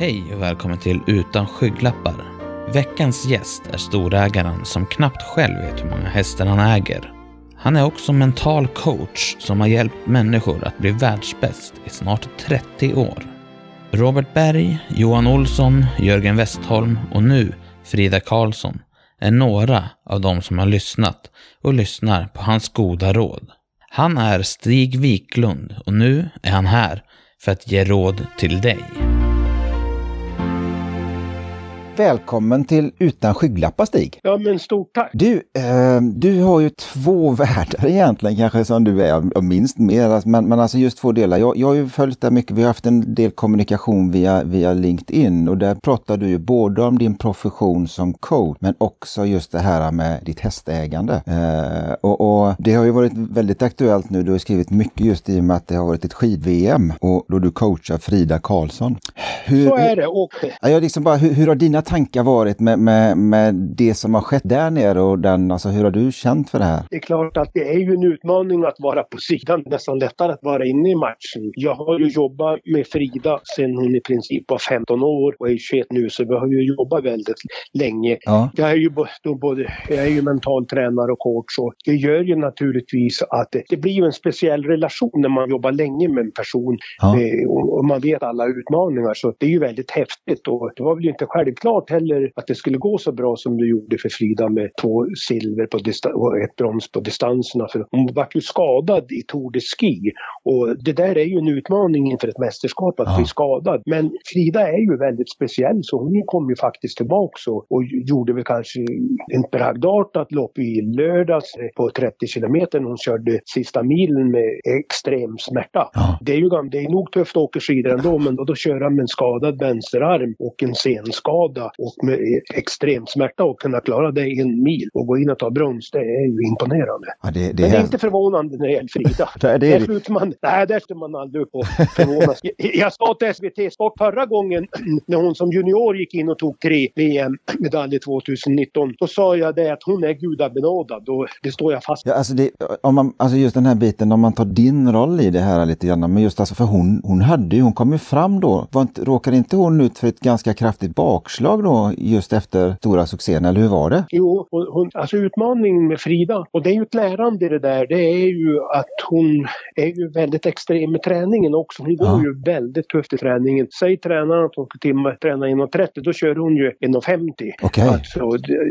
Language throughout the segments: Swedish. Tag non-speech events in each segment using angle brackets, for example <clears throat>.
Hej och välkommen till Utan skygglappar. Veckans gäst är storägaren som knappt själv vet hur många hästar han äger. Han är också mental coach som har hjälpt människor att bli världsbäst i snart 30 år. Robert Berg, Johan Olsson, Jörgen Westholm och nu Frida Karlsson är några av de som har lyssnat och lyssnar på hans goda råd. Han är Stig Wiklund och nu är han här för att ge råd till dig. Välkommen till Utan skygglappar Stig! Ja men stort tack! Du, eh, du har ju två <laughs> världar egentligen kanske som du är, minst mer, men, men alltså just två delar. Jag, jag har ju följt det mycket, vi har haft en del kommunikation via, via LinkedIn och där pratar du ju både om din profession som coach men också just det här med ditt hästägande. Eh, och, och, det har ju varit väldigt aktuellt nu, du har skrivit mycket just i och med att det har varit ett skid-VM och då du coachar Frida Karlsson. Hur, Så är det. Och... Ja, liksom bara, hur, hur har dina tankar varit med, med, med det som har skett där nere och den, alltså hur har du känt för det här? Det är klart att det är ju en utmaning att vara på sidan, nästan lättare att vara inne i matchen. Jag har ju jobbat med Frida sedan hon i princip var 15 år och är 21 nu så vi har ju jobbat väldigt länge. Ja. Jag är ju både, jag är ju mental tränare och coach och det gör ju naturligtvis att det, det blir ju en speciell relation när man jobbar länge med en person ja. Eh, och, och man vet alla utmaningar så det är ju väldigt häftigt och det var väl inte självklart klart heller att det skulle gå så bra som du gjorde för Frida med två silver på och ett brons på distanserna. För hon var ju skadad i Tour de Ski och det där är ju en utmaning inför ett mästerskap att ja. bli skadad. Men Frida är ju väldigt speciell så hon kom ju faktiskt tillbaks och, och gjorde väl kanske ett bragdartat lopp i lördags på 30 kilometer. Hon körde sista milen med extrem smärta. Ja. Det, är ju, det är nog tufft att åka skidor ändå men då, då köra med en skadad vänsterarm och en senskada och med extrem smärta och kunna klara det i en mil och gå in och ta brons, det är ju imponerande. Ja, det, det Men det är inte förvånande när det gäller Frida. <laughs> det, det, där slutar man, nej, där slutar man aldrig upp och förvånas. <laughs> jag sa till SVT Sport förra gången <clears throat> när hon som junior gick in och tog tre VM-medaljer 2019. Då sa jag det att hon är gudabenådad och det står jag fast ja, alltså, det, om man, alltså just den här biten, om man tar din roll i det här lite grann, men just alltså för hon, hon hade ju, hon kom ju fram då, var inte, råkade inte hon ut för ett ganska kraftigt bakslag då just efter stora succén, eller hur var det? Jo, hon, alltså utmaningen med Frida, och det är ju ett lärande i det där, det är ju att hon är ju väldigt extrem med träningen också. Hon går ja. ju väldigt tufft i träningen. Säg tränaren att hon ska timma, träna 1.30, då kör hon ju 1.50. Okay. Alltså,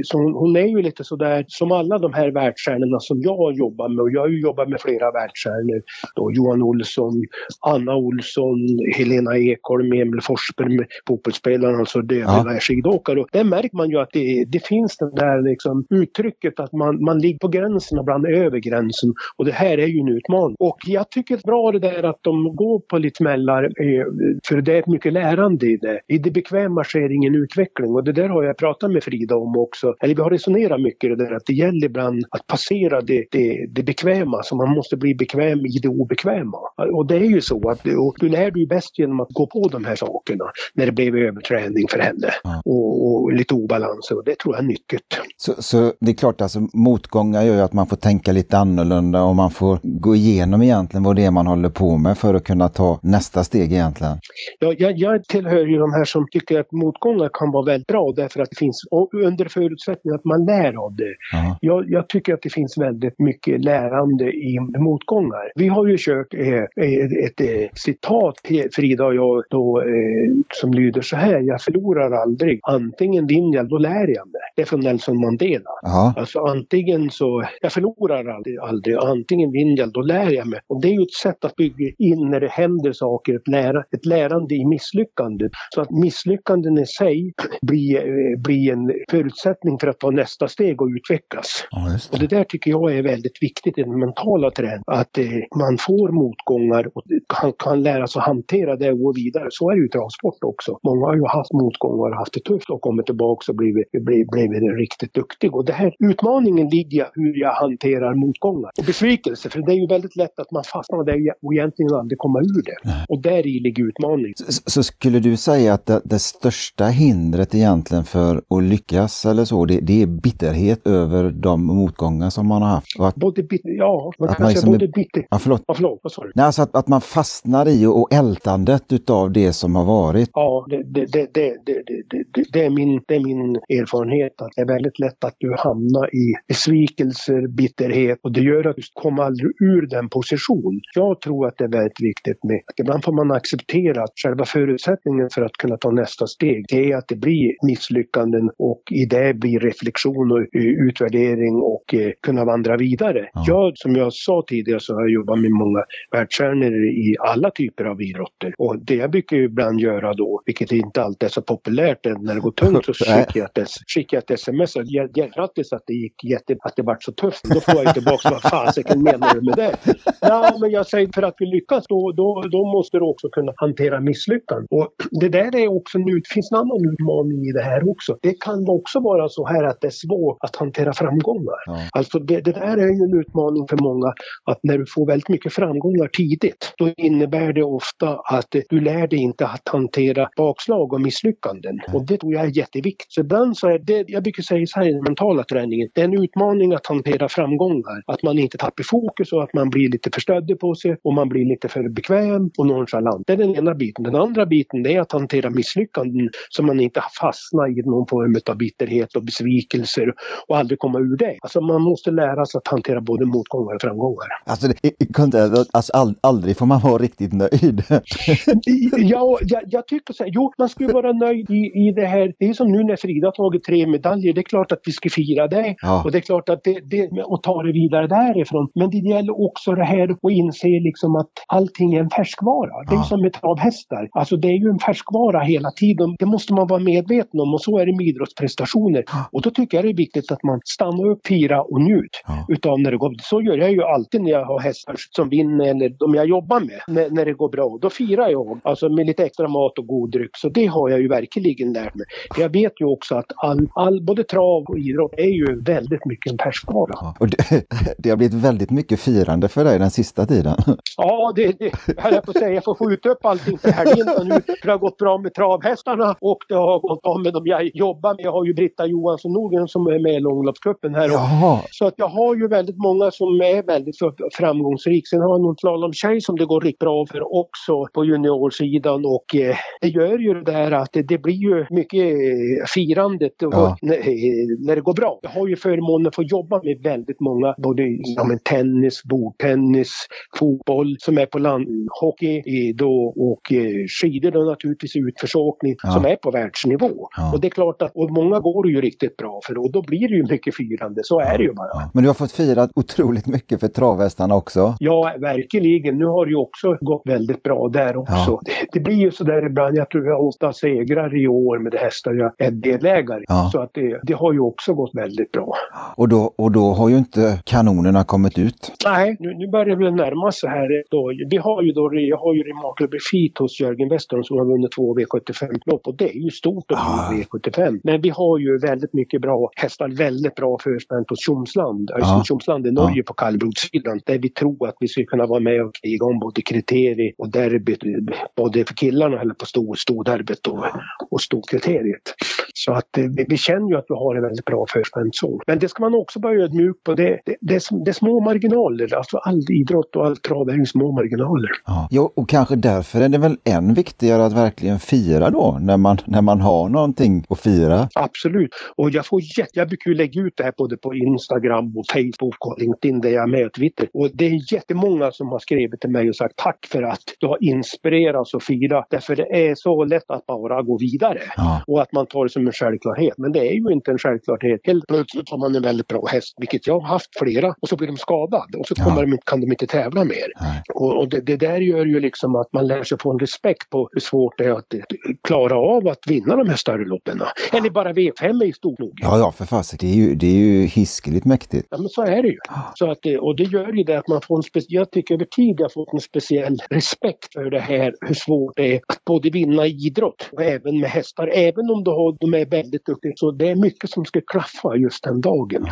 så hon, hon, är ju lite sådär som alla de här världsstjärnorna som jag jobbar med, och jag har ju jobbat med flera världsstjärnor. Då Johan Olsson, Anna Olsson, Helena Ekholm, Emil Forsberg, fotbollsspelaren, alltså det ja skidåkare. Och där märker man ju att det, det finns det där liksom uttrycket att man, man ligger på gränsen, ibland över gränsen. Och det här är ju en utmaning. Och jag tycker det är bra det där att de går på lite smällar, eh, för det är ett mycket lärande i det. I det bekväma sker ingen utveckling och det där har jag pratat med Frida om också. Eller vi har resonerat mycket det där att det gäller ibland att passera det, det, det bekväma, så man måste bli bekväm i det obekväma. Och det är ju så att du lär dig bäst genom att gå på de här sakerna när det blev överträning för henne. Mm och, och lite obalanser och det tror jag är nyckeln. Så, så, det är klart, alltså motgångar gör ju att man får tänka lite annorlunda och man får gå igenom egentligen vad det är man håller på med för att kunna ta nästa steg egentligen. Ja, jag, jag tillhör ju de här som tycker att motgångar kan vara väldigt bra därför att det finns, under förutsättning att man lär av det. Jag, jag, tycker att det finns väldigt mycket lärande i motgångar. Vi har ju kört eh, ett, ett, ett citat, Frida och jag, då, eh, som lyder så här, jag förlorar aldrig Antingen vinner jag, då lär jag mig. Det är från Nelson Mandela. Aha. Alltså antingen så, jag förlorar aldrig, aldrig, antingen vinner jag, då lär jag mig. Och det är ju ett sätt att bygga in när det händer saker, ett, lära, ett lärande i misslyckandet. Så att misslyckanden i sig blir, blir en förutsättning för att ta nästa steg och utvecklas. Ja, det. Och det där tycker jag är väldigt viktigt i den mentala träningen. Att eh, man får motgångar och kan, kan lära sig att hantera det och gå vidare. Så är det ju i travsport också. Många har ju haft motgångar och haft jättetufft och kommit tillbaka och blivit, blivit, blivit riktigt duktig. Och det här utmaningen ligger hur jag hanterar motgångar och besvikelse. För det är ju väldigt lätt att man fastnar där och egentligen aldrig kommer ur det. Och där i ligger utmaningen. Så, så, skulle du säga att det, det, största hindret egentligen för att lyckas eller så, det, det är bitterhet över de motgångar som man har haft? Att, både bitter, ja, man kan liksom säga både bitter... Ja, förlåt. Ja, förlåt. Vad sa du? Nej, alltså att, att man fastnar i och ältandet utav det som har varit. Ja, det, det, det, det, det, är min, det är min erfarenhet att det är väldigt lätt att du hamnar i besvikelser, bitterhet och det gör att du kommer aldrig ur den position. Jag tror att det är väldigt viktigt med att ibland får man acceptera att själva förutsättningen för att kunna ta nästa steg, det är att det blir misslyckanden och i det blir reflektion och utvärdering och eh, kunna vandra vidare. Ja. Jag, som jag sa tidigare, så har jag jobbat med många världsstjärnor i alla typer av idrotter. Och det jag brukar ibland göra då, vilket inte alltid är så populärt när det går tungt, så <laughs> skickar jag ett, skickar jag ett sms och grattis att det gick jätte, att det vart så tufft. Då får jag tillbaka vad fasiken menar du med det? Ja, men jag säger för att vi lyckas då, då, då måste du också kunna hantera misslyckanden. Och det där är också nu, finns en annan utmaning i det här också. Det kan också vara så här att det är svårt att hantera framgångar. Ja. Alltså det, det där är ju en utmaning för många att när du får väldigt mycket framgångar tidigt, då innebär det ofta att du lär dig inte att hantera bakslag och misslyckanden. Och det tror jag är jätteviktigt. Så ibland så är det, jag brukar säga så här i den mentala träningen, det är en utmaning att hantera framgångar. Att man inte tappar fokus och att man blir lite för stöddig på sig och man blir lite för bekväm och nonchalant. Det är den ena biten. Den andra biten det är att hantera misslyckanden så man inte fastnar i någon form av bitterhet och besvikelser och aldrig komma ur det. Alltså man måste lära sig att hantera både motgångar och framgångar. Alltså, det, alltså aldrig får man vara riktigt nöjd. <laughs> ja, jag, jag, tycker så här, jo man ska vara nöjd i, i det här. Det är som nu när Frida tagit tre medaljer, det är klart att vi ska fira det. Ja. Och det är klart att det, det, och ta det vidare därifrån. Men det gäller också det här att inse liksom att allting är en färskvara. Det är ja. som med travhästar. Alltså det är ju en färskvara hela tiden. Det måste man vara medveten om och så är det med idrottsprestationer. Ja. Och då tycker jag det är viktigt att man stannar upp, fira och njut ja. utav när det går. Så gör jag ju alltid när jag har hästar som vinner eller de jag jobbar med. När, när det går bra. Då firar jag. Alltså med lite extra mat och god dryck. Så det har jag ju verkligen lärt mig. För jag vet ju också att all, all, både trav och idrott är ju väldigt mycket en färskvara. Ja. Och det, <laughs> det har blivit väldigt mycket firande för dig den sista tiden. <laughs> Ja, det, det höll jag på att säga. Jag får skjuta upp allting för helgen nu. För det har gått bra med travhästarna och det har gått bra med dem jag jobbar med. Jag har ju Britta Johansson Nordgren som är med i långloppscupen här. Jaha. Så att jag har ju väldigt många som är väldigt framgångsrika. Sen har jag någon slalomtjej som det går riktigt bra för också på juniorsidan och eh, det gör ju det där att det, det blir ju mycket firandet ja. när, när, det går bra. Jag har ju förmånen att få jobba med väldigt många, både ja, men tennis, bordtennis, fotboll som är på land, hockey då, och eh, skidor då naturligtvis utförsåkning ja. som är på världsnivå. Ja. Och det är klart att och många går det ju riktigt bra för och då blir det ju mycket firande, så är det ju bara. Men du har fått fira otroligt mycket för travhästarna också? Ja, verkligen. Nu har det ju också gått väldigt bra där också. Det, det, blir ju sådär ibland, jag tror jag har åtta segrar i år med de hästar jag är delägare Så att det, det har ju också gått väldigt bra. Och då, och då har ju inte kanonerna kommit ut? Nej, nu, nu börjar det närma sig här. Då. Vi har ju då, jag har ju Remarkable Feet hos Jörgen Western som har vunnit två V75-lopp och det är ju stort att ah. V75. Men vi har ju väldigt mycket bra hästar, väldigt bra förspänt hos Tjomsland. Ah. Tjomsland i Norge ah. på kallblodssidan där vi tror att vi ska kunna vara med och kriga om både kriteriet och derbyt, både för killarna eller på stor, storderbyt och, och storkriteriet. Så att eh, vi, vi, känner ju att vi har en väldigt bra förspänt så. Men det ska man också vara ödmjuk på. Det, det, det, det är små marginaler. Alltså all idrott och all trav är ju små marginaler. Ja. Jo, och kanske därför är det väl än viktigare att verkligen fira då, när man, när man har någonting att fira. Absolut. Och jag får jätte, jag brukar ju lägga ut det här både på Instagram och Facebook och LinkedIn där jag är med och Twitter. Och det är jättemånga som har skrivit till mig och sagt tack för att du har inspirerats att fira. Därför det är så lätt att bara gå vidare. Ja. Och att man tar det som en självklarhet. Men det är ju inte en självklarhet. Helt plötsligt har man en väldigt bra häst, vilket jag har haft flera, och så blir de skadade och så kommer ja. de, kan de inte tävla mer. Och, och det, det, där gör ju liksom att man lär sig få en respekt på hur svårt det är att klara av att vinna de här större loppen. Eller bara V5 är ju stort nog. Ja, ja, för fasen. Det är ju, det är ju hiskeligt mäktigt. Ja, men så är det ju. Så att, och det gör ju det att man får en speciell, jag tycker över tid jag fått en speciell respekt för det här, hur svårt det är att både vinna i idrott och även med hästar även om de är väldigt duktiga, så det är mycket som ska klaffa just den dagen.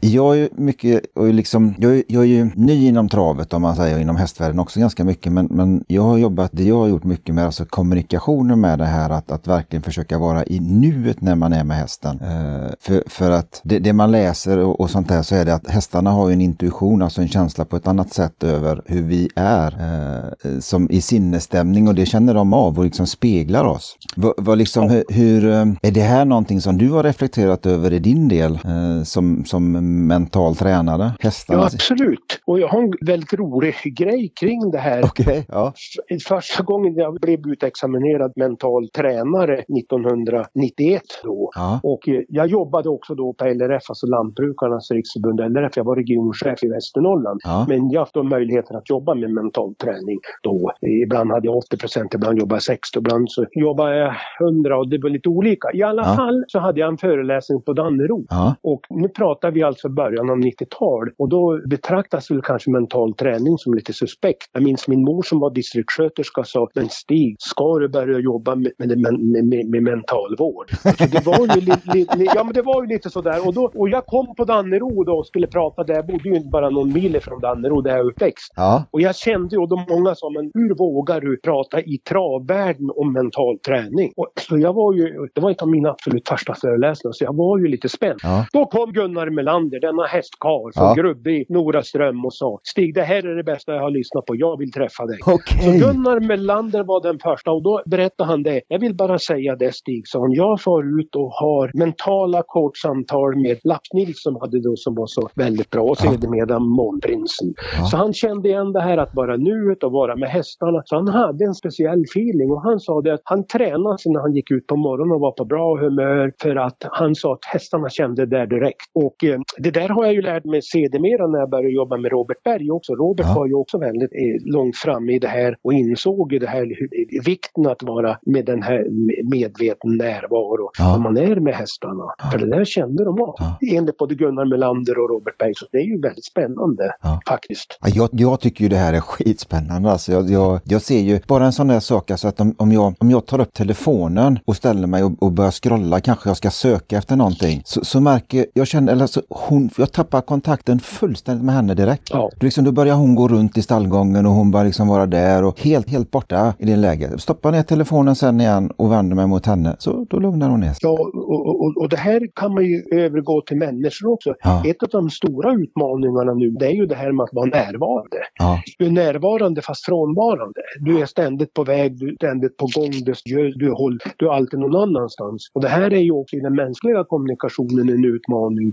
Jag är mycket, och liksom, jag, jag är ju ny inom travet om man säger, inom hästvärlden också ganska mycket, men, men jag har jobbat, det jag har gjort mycket med alltså kommunikationen med det här, att, att verkligen försöka vara i nuet när man är med hästen. Eh, för, för att det, det man läser och, och, sånt där så är det att hästarna har en intuition, alltså en känsla på ett annat sätt över hur vi är, eh, som i sinnesstämning och det känner de av och liksom speglar oss. Vad, vad liksom, hur, hur, eh, är det här någonting som du har reflekterat över i din del eh, som, som mental tränare? Hästarna? Ja, absolut. Och jag har en väldigt rolig grej kring det här. Okay, ja. Första gången jag blev utexaminerad mental tränare 1991 då. Ja. Och eh, jag jobbade också då på LRF, alltså Lantbrukarnas riksförbund LRF. Jag var regionchef i Västernorrland. Ja. Men jag haft möjligheten att jobba med mental träning då. Ibland hade jag 80 procent, ibland jobbade jag 60, ibland så jobbade jag 100 och det var lite olika. I alla ja. fall så hade jag en föreläsning på Dannero. Och nu pratar vi alltså början av 90-tal och då betraktas väl kanske mental träning som lite suspekt. Jag minns min mor som var distriktssköterska sa men Stig, ska du börja jobba med, med, med, med, med mental vård? Så det var ju li, li, li, ja, men det var ju lite sådär och, då, och jag kom på Dannero då och skulle prata där. Jag bodde ju inte bara någon mil ifrån Dannero där jag är uppväxt. Ja. Och jag kände ju, och de många sa, men hur vågar du prata i travvärlden om mental träning? Och, så jag var ju, det var en av mina absolut första föreläsningar, så jag var ju lite spänd. Ja. Då kom Gunnar Melander, denna hästkarl från ja. Grubbe i Noraström och sa Stig, det här är det bästa jag har lyssnat på, jag vill träffa dig. Okay. Så Gunnar Melander var den första och då berättade han det. Jag vill bara säga det Stig, sa han. Jag far ut och har mentala coachsamtal med Lapp Nilsson hade då som var så väldigt bra och sedermera Månprinsen. Ja. Så han kände igen det här att vara nuet och vara med hästarna. Så han hade en speciell feeling och han sa det att han tränade sig när han gick ut på morgonen och var på bra humör för att han sa att hästarna kände det direkt. Och eh, det där har jag ju lärt mig sedermera när jag började jobba med Robert Berg också. Robert ja. var ju också väldigt eh, långt fram i det här och insåg ju det här hur, vikten att vara med den här medveten närvaro ja. när man är med hästarna. Ja. För det där kände de av. Ja. Enligt både Gunnar Melander och Robert Berg. Så det är ju väldigt spännande ja. faktiskt. Jag, jag, tycker ju det här är <laughs> skitspännande. Alltså jag, jag, jag ser ju bara en sån där sak, alltså att om, om, jag, om jag tar upp telefonen och ställer mig och, och börjar scrolla, kanske jag ska söka efter någonting, så, så märker jag, känner, eller alltså, hon, jag tappar kontakten fullständigt med henne direkt. Ja. Liksom, då börjar hon gå runt i stallgången och hon börjar liksom vara där och helt, helt borta i det läget. Stoppar ner telefonen sen igen och vänder mig mot henne, så då lugnar hon ner sig. Ja, och, och, och det här kan man ju övergå till människor också. Ja. Ett av de stora utmaningarna nu, det är ju det här med att vara närvarande. Ja. Du är närvarande fast frånvarande. Du är ständigt på väg, du är ständigt på gång, du, du, håll, du alltid någon annanstans. Och det här är ju också i den mänskliga kommunikationen en utmaning.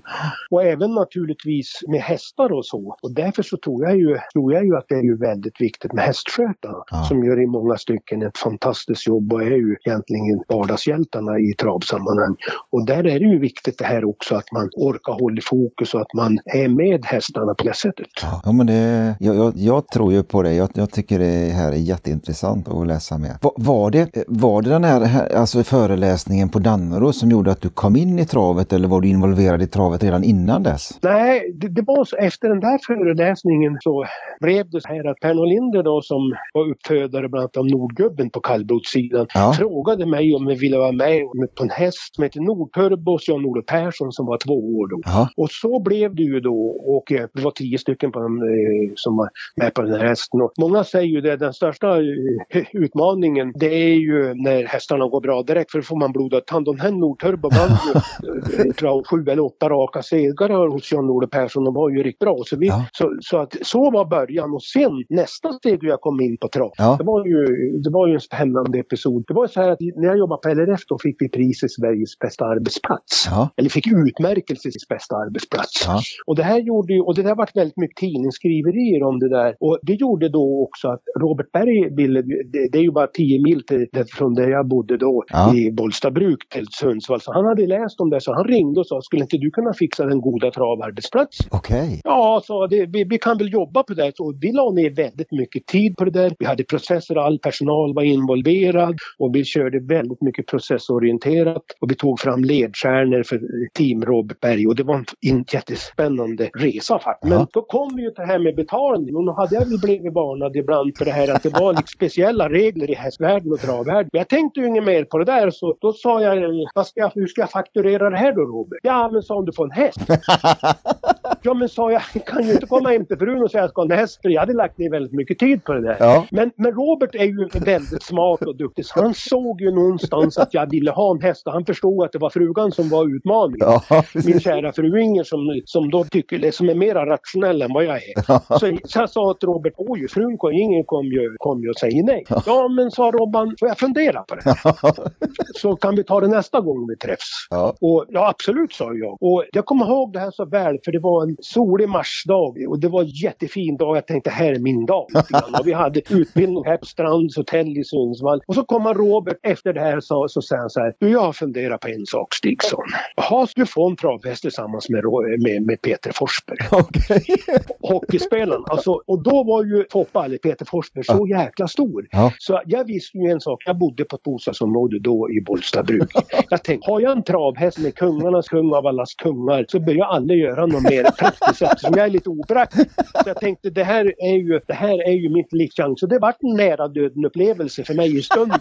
Och även naturligtvis med hästar och så. Och därför så tror jag ju, tror jag ju att det är ju väldigt viktigt med hästskötarna Ja. som gör i många stycken ett fantastiskt jobb och är ju egentligen vardagshjältarna i travsammanhang. Och där är det ju viktigt det här också att man orkar hålla fokus och att man är med hästarna på det sättet. Ja, men det, jag, jag, jag tror ju på det. Jag, jag, tycker det här är jätteintressant att läsa med. Var, var, det, var det den här alltså föreläsningen på Dannero som gjorde att du kom in i travet eller var du involverad i travet redan innan dess? Nej, det, det var så efter den där föreläsningen så blev det så här att Per Norlinder då som var uppfödare bland annat av Nordgubben på kallblodssidan Ja. frågade mig om jag ville vara med på en häst som heter Nordturbos Jan-Olof Persson som var två år då. Ja. Och så blev det ju då och eh, det var tio stycken på den, eh, som var med på den här hästen. Och många säger ju det, den största eh, utmaningen det är ju när hästarna går bra direkt för då får man blodad tand. Den här Nordturbo vann ju <laughs> sju eller åtta raka segrar hos Jan-Olof Persson. De var ju riktigt bra. Så, vi, Ja. så, så, att, så var början och sen nästa steg jag kom in på trav. Ja. Det, var ju, det var ju en spännande episod. Det var så här att när jag jobbade på LRF då fick vi pris i Sveriges bästa arbetsplats. Ja. Eller fick utmärkelse i bästa arbetsplats. Ja. Och det här gjorde ju, och det där varit väldigt mycket tidningsskriverier om det där. Och det gjorde då också att Robert Berg ville, det, det är ju bara 10 mil till, det- från där jag bodde då Ja. i Bollstabruk till Sundsvall. Så han hade läst om det så han ringde och sa, skulle inte du kunna fixa den goda travarbetsplats. Okej. Okay. Ja, så det, vi, vi, kan väl jobba på det. Så vi la ner väldigt mycket tid på det där. Vi hade processer, all personal var involverad och vi körde väldigt mycket processorienterat och vi tog fram ledstjärnor för Team Robert Berg och det var en jättespännande resa faktiskt. Men då kom vi ju till det här med betalning och då hade jag väl blivit varnad ibland för det här att det var liksom speciella regler i hästvärlden och travvärlden. Jag tänkte ju inget mer på det där så då sa jag, vad ska jag, hur ska jag fakturera det här då Robert? Ja men sa om du får en häst. <laughs> ja men sa jag, kan ju inte komma hem till frun och säga att jag ska ha en häst för jag hade lagt ner väldigt mycket tid på det där. Ja. Men, men Robert är ju väldigt smart och duktig så han såg ju någonstans att jag ville ha en häst och han förstod att det var frugan som var utmaningen. Ja, Min kära fru Inger som, som då tycker, som är mer rationell än vad jag är. Ja. Så, så jag sa till Robert, oj frun kom, ingen kom ju, kom ju och säger nej. Ja men sa Robban, får jag fundera på det? <laughs> så kan vi ta det nästa gång vi träffs. Ja. Och ja absolut sa jag. Och jag kommer ihåg det här så väl för det var en solig marsdag och det var en jättefin dag. Jag tänkte här är min dag. <laughs> Och vi hade utbildning här på Strands hotell i Sundsvall. Och så kommer Robert efter det här så, så säger han så här. Du jag har funderat på en sak Stigson. Har du fått en travhäst tillsammans med, med, med Peter Forsberg? <laughs> Okay. Hockeyspelaren. Alltså, och då var ju Foppa, eller Peter Forsberg, så jäkla stor. Ja. Så jag visste ju en sak. Jag bodde på ett bostadsområde då i Bollstabruk. jag tänkte, har jag en travhäst med kungarnas kung av allas kungar så behöver jag aldrig göra något mer praktiskt eftersom jag är lite opraktisk. Så jag tänkte, det här är ju, det här är ju mitt livschans. Så det vart en nära döden upplevelse för mig i stunden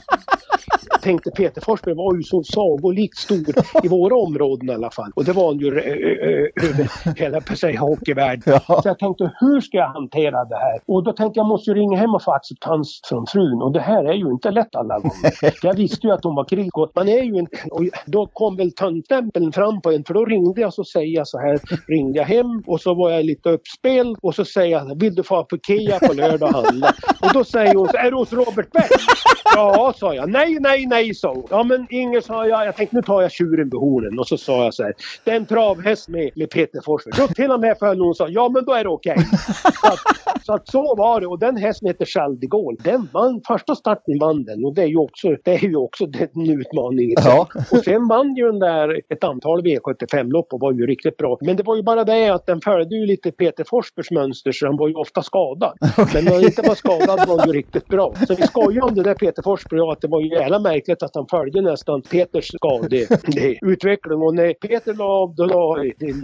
tänkte Peter Forsberg var ju så sagolikt stor i våra områden i alla fall. Och det var han ju över hela sig hockeyvärld. Ja. Så jag tänkte hur ska jag hantera det här? Och då tänkte jag måste ju ringa hem och få acceptans från frun. Och det här är ju inte lätt alla gånger. <laughs> Jag visste ju att hon var krig och man är ju inte... Och då kom väl töntstämpeln fram på en för då ringde jag så säger jag så här. Ringde jag hem och så var jag lite uppspel och så säger jag vill du få på Ikea på lördag och handla? Och då säger hon är du hos Robert Beck? Ja, sa jag. Nej, nej, nej, sa hon. Ja, men Inger sa jag. Jag tänkte nu tar jag tjuren vid hornen. Och så sa jag så här. Det är en travhäst med, med Peter Forsberg. Då till och med föll hon och sa ja, men då är det okej. Okay. Så, så, att så var det. Och den hästen heter Gaulle. Den vann första starten vann den. Och det är ju också, det är ju också en utmaning. Ja. Och sen vann ju den där ett antal V75-lopp och var ju riktigt bra. Men det var ju bara det att den följde ju lite Peter Forsbergs mönster så han var ju ofta skadad. <laughs> Okay. Men när han inte var skadad var han ju riktigt bra. Så vi skojar om det där Peter Forsberg och att det var ju jävla märkligt att han följde nästan Peters skadeutveckling. Och när Peter la av, då la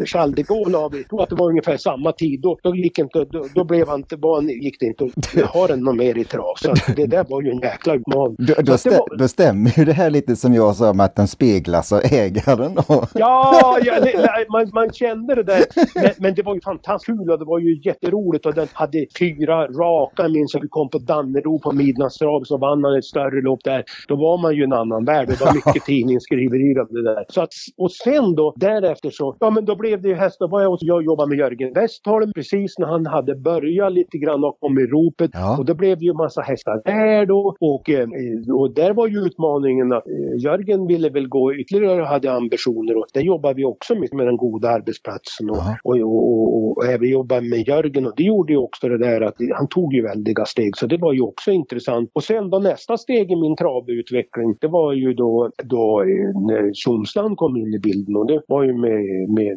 Charles de Gaulle av, jag tror att det var ungefär samma tid. Då, då, gick, inte, då, då blev han inte, gick det inte att ha den någon mer i trav. Så det där var ju en jäkla utmaning. Då, då, stä, var... då stämmer ju det här lite som jag sa om att den speglas av ägaren. ja, ja det, man, man kände det där. Men, men, det var ju fantastiskt kul och det var ju jätteroligt och den hade fyra raka, jag minns att vi kom på Dannero på midnattstrav så vann han ett större lopp där. Då var man ju en annan värld. Det var mycket <laughs> tidningsskriverier om det där. Så att, och sen då därefter så, ja men då blev det ju häst. Då var jag och jag jobbade med Jörgen Westholm precis när han hade börjat lite grann och kom i ropet. Ja. Och då blev det ju massa hästar där då. Och, eh, och där var ju utmaningen att eh, Jörgen ville väl gå ytterligare och hade ambitioner. Och där jobbade vi också mycket med den goda arbetsplatsen. Och, ja. och, och, och, och även jobbade med Jörgen. Och det gjorde ju också det där att han tog ju väldiga steg. Så det var ju också intressant. Och sen då nästa steg i min travutveckling, det var ju då, då när Tjomsland kom in i bilden och det var ju med, med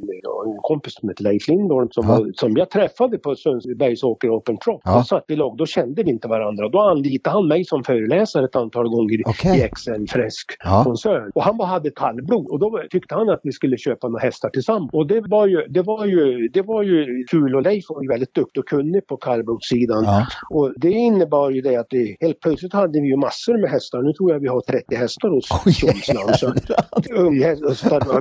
en kompis som hette Leif Lindholm som, ja. som jag träffade på Sundsbergsåker Open Trop. Ja. Då satt vi lag, då kände vi inte varandra. Då anlitade han mig som föreläsare ett antal gånger okay. i XL Fräsk ja. koncern. Och han bara hade kallblod och då tyckte han att vi skulle köpa några hästar tillsammans. Och det var ju, det var ju, det var ju kul och Leif var ju väldigt duktig och kunnig på kallblodssidan. Ja. Och det innebar ju det att det, helt plötsligt hade vi ju massor med hästar. Nu tror jag vi har 30 hästar hos Tjomsland.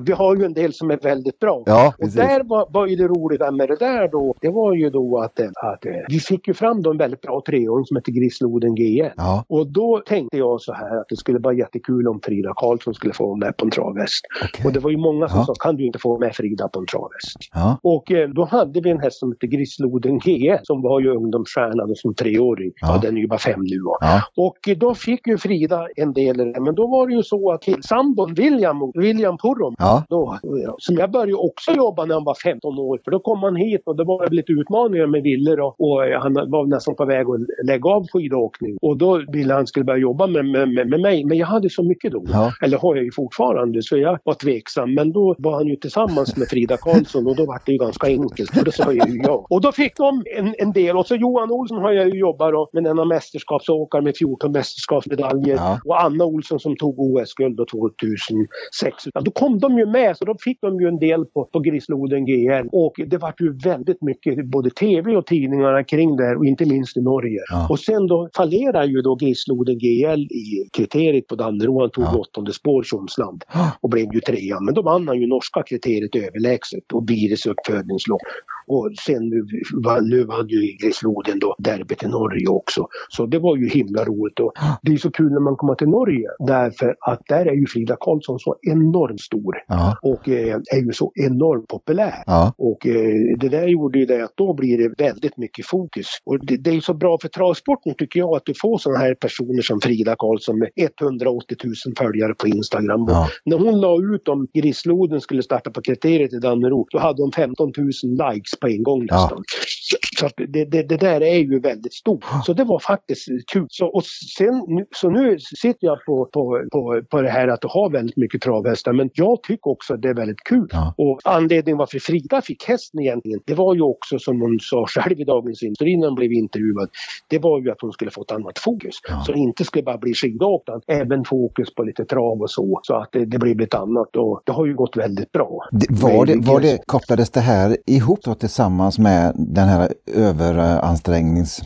vi har ju en del som är väldigt bra. Ja, och där var, var ju det roliga med det där då, det var ju då att, att vi fick ju fram då en väldigt bra treåring som heter Grisloden GN. Ja. Och då tänkte jag så här att det skulle vara jättekul om Frida Karlsson skulle få med på en travhäst. Okay. Och det var ju många som ja. sa, kan du inte få med Frida på en travhäst? Ja. Och eh, då hade vi en häst som hette Grisloden GN som var ju ungdomsstjärna som treåring. Ja. den är ju bara fem nu. Ja. Och eh, då fick ju Frida en del, men då var det ju så att sambon William, William Purrum, ja. då, som jag började också jobba när han var 15 år, för då kom han hit och det var lite utmaningar med Willer och, och han var nästan på väg att lägga av skidåkning. Och då ville han skulle börja jobba med, med, med mig. Men jag hade så mycket då. Ja. Eller har jag ju fortfarande. Så jag var tveksam. Men då var han ju tillsammans med Frida Karlsson och då var det ju ganska enkelt. Och då sa jag ju ja. Och då fick de en, en del. Och så Johan Olsson har jag ju jobbat då, med en av mästerskapsåkare med 14 mästerskapsmedaljer. Ja. Och Anna Olsson som tog OS-guld då 2006. Ja, då kom de ju med så då fick de ju en del på, på Grisloden GL. Och det var ju väldigt mycket både tv och tidningarna kring det här och inte minst i Norge. Ja. Och sen då fallerar ju då Grisloden GL i kriteriet på Dannero. Han tog Ja. åttonde spår Tjomsland och blev ju trea. Men då vann han ju norska kriteriet överlägset och Bires uppfödningslopp. Och sen nu, nu vann ju Grisloden då derbyt i Norge också. Så det var ju himla roligt. Och det är så kul när man kommer till Norge därför att där är ju Frida Karlsson så enormt stor Ja, och eh, är ju så enormt populär. ja, Och eh, det där gjorde ju det att då blir det väldigt mycket fokus. Och det, det är så bra för travsporten tycker jag att du får sådana här personer som Frida Karlsson med 180 000 följare på Instagram. Ja. När hon la ut om Grisloden skulle starta på kriteriet i Dannero då hade hon 15 000 likes på en gång Ja. nästan. Så, så det, det, det där är ju väldigt stort. Så det var faktiskt kul. Så, och sen, så nu sitter jag på, på, på, på det här att har väldigt mycket travhästar men jag tycker också att det är väldigt kul. Ja. Och anledningen varför Frida fick hästen egentligen, det var ju också som hon sa själv i Dagens Industri när hon blev intervjuad, det var ju att hon skulle få ett annat fokus. Ja. Så det inte skulle bara bli skidåkning, även fokus på lite trav och så. Så att det, det blev lite annat och det har ju gått väldigt bra. Det, var, det, var det, kopplades det här ihop då tillsammans med den här överansträngnings...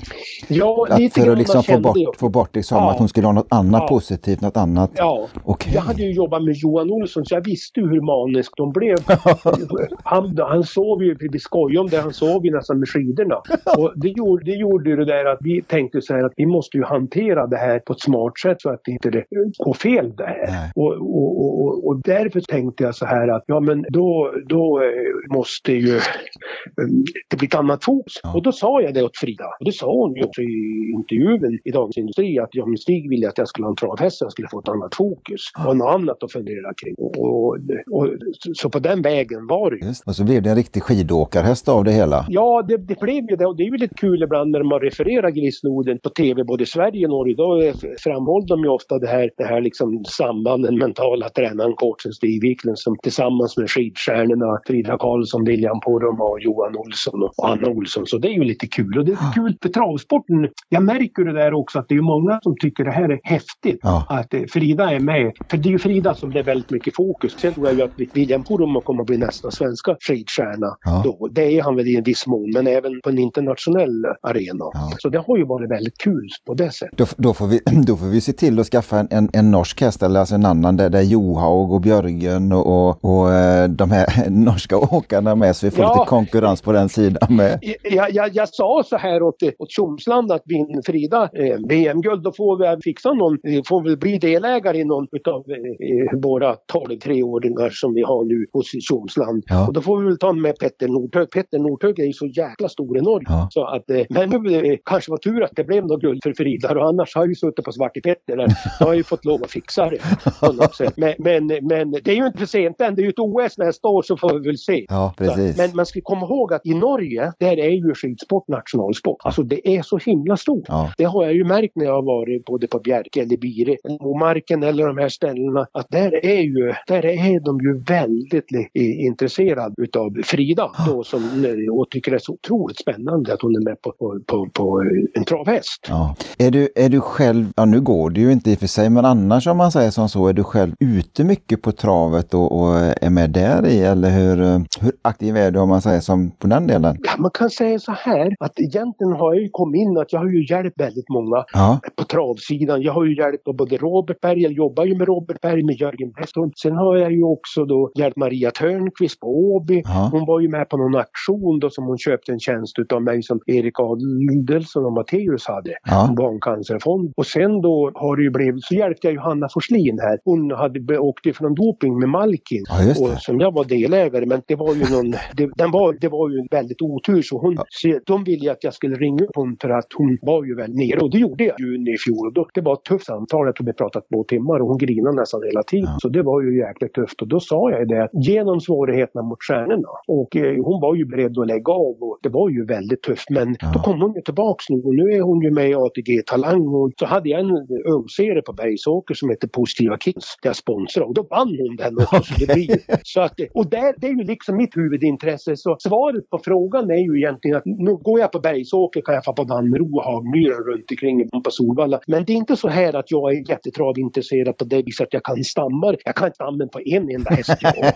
Ja, Att lite för att liksom få bort, få bort liksom Ja. att hon skulle ha något annat Ja. positivt, något annat. Ja, Okej. jag hade ju jobbat med Johan Olsson så jag visste hur manisk de blev. <laughs> Han, han sov ju, vi skojade om det, han sov ju nästan med skidorna. Och det gjorde, det gjorde ju det där att vi tänkte så här att vi måste ju hantera det här på ett smart sätt så att det inte det går fel det här. Och, och, och, och, därför tänkte jag så här att ja men då, då eh, måste ju eh, det bli ett annat fokus. Ja. Och då sa jag det åt Frida. Och det sa hon ju också i intervjun i Dagens Industri att ja, men Stig ville att jag skulle ha en travhäst så jag skulle få ett annat fokus och något annat att fundera kring. Och, och, och, så på den vägen var det ju. Just. Och så blev det en riktig skidåkarhäst av det hela. Ja, det, det blev ju det. Och det är ju lite kul ibland när man refererar Grisnoden på tv, både i Sverige och Norge. Då framhåller de ju ofta det här, det här liksom sambanden, mentala tränaren, coachen Stig Wiklund som tillsammans med skidstjärnorna Frida Karlsson, William Poromaa och Johan Olsson och Anna Olsson. Så det är ju lite kul. Och det är kul för travsporten. Jag märker det där också att det är många som tycker det här är häftigt. Ja. Att eh, Frida är med. För det är ju Frida som det är väldigt mycket fokus. Sen tror jag ju att William Poromaa kommer att bli nästa svenska skidstjärna. Ja. Då. Det är han väl i en viss mån, men även på en internationell arena. Ja. Så det har ju varit väldigt kul på det sättet. Då, då, får vi, <clears throat> då får vi se till att skaffa en, en, en norsk häst eller alltså en annan där, där Johaug och Björgen och, och, och eh, de här <laughs> norska åkarna med så vi får Ja. lite konkurrens på den sidan med. Jag, jag, jag sa så här åt, åt Tjomsland att vinner Frida eh, VM-guld då får vi fixa någon, får vi bli delägare i någon av eh, våra 12-3-åringar som vi har nu hos Tjomsland. Ja. Och då får vi väl ta med Petter Nordhög. Petter Nordhög är ju så jäkla stor i Norge. Ja. Så att, eh, men nu eh, kanske var tur att det blev något guld för Frida och annars har jag ju suttit på Svarte Petter där. Då har ju fått lov att fixa det. Men, men, men det är ju inte för sent än. Det är ju ett OS nästa år så får vi väl se. Ja, precis. Men man ska komma ihåg att i Norge, där är ju skidsport nationalsport. Alltså det är så himla stort. Ja. Det har jag ju märkt när jag har varit både på Bjerke eller Bire, eller Momarken eller de här ställena. Att där är ju, där är de ju väldigt intresserade utav Frida då som och tycker det är så otroligt spännande att hon är med på, på, på, på en travhäst. Ja. Är, du, är du själv, ja nu går det ju inte i och för sig, men annars om man säger som så, är du själv ute mycket på travet och, och är med där i eller hur, hur aktiv är du om man säger som på den delen? Ja, man kan säga så här att egentligen har jag ju kommit in att jag har ju hjälpt väldigt många Ja, på travsidan. Jag har ju hjälpt både Robert Berg, jag jobbar ju med Robert Berg, med Jörgen Westlund. Sen har jag ju också då hjälpt Maria Törnqvist på Åby. Ja. Hon var ju med på någon aktion då som hon köpte en tjänst utav mig som Erik Adelsson och Matteus hade. Ja. Barncancerfond. Och sen då har det ju blivit, så hjälpte jag ju Hanna Forslin här. Hon hade åkt ifrån doping med Malkin. Ja. Och som jag var delägare men det var ju någon, det, den var, det var ju en väldigt otur så hon Så de ville att jag skulle ringa upp hon för att hon var ju väl nere. Och det gjorde jag i juni i fjol. Och då, det var ett tufft samtal, jag tror vi pratade två timmar och hon grinade nästan hela tiden. Så det var ju jäkligt tufft. Och då sa jag det genom svårigheterna mot stjärnorna och eh, hon var ju beredd att lägga av. Och det var ju väldigt tufft. Men då kom hon ju tillbaks nu. Och nu är hon ju med i ATG Talang och så hade jag en ungserie på Bergsåker som heter Positiva Kids. Där jag sponsrade och då vann hon den också. Blir, så att, och där, det är ju liksom mitt huvudintresse. Så svaret på frågan är ju egentligen att nu går jag på Bergsåker kan jag få på Danneryd och Hagmyren runt omkring på Solvalla. Men det är inte så här att jag är jättetravinintresserad på det viset att jag kan stammar. Jag kan stammen på en enda häst. jag.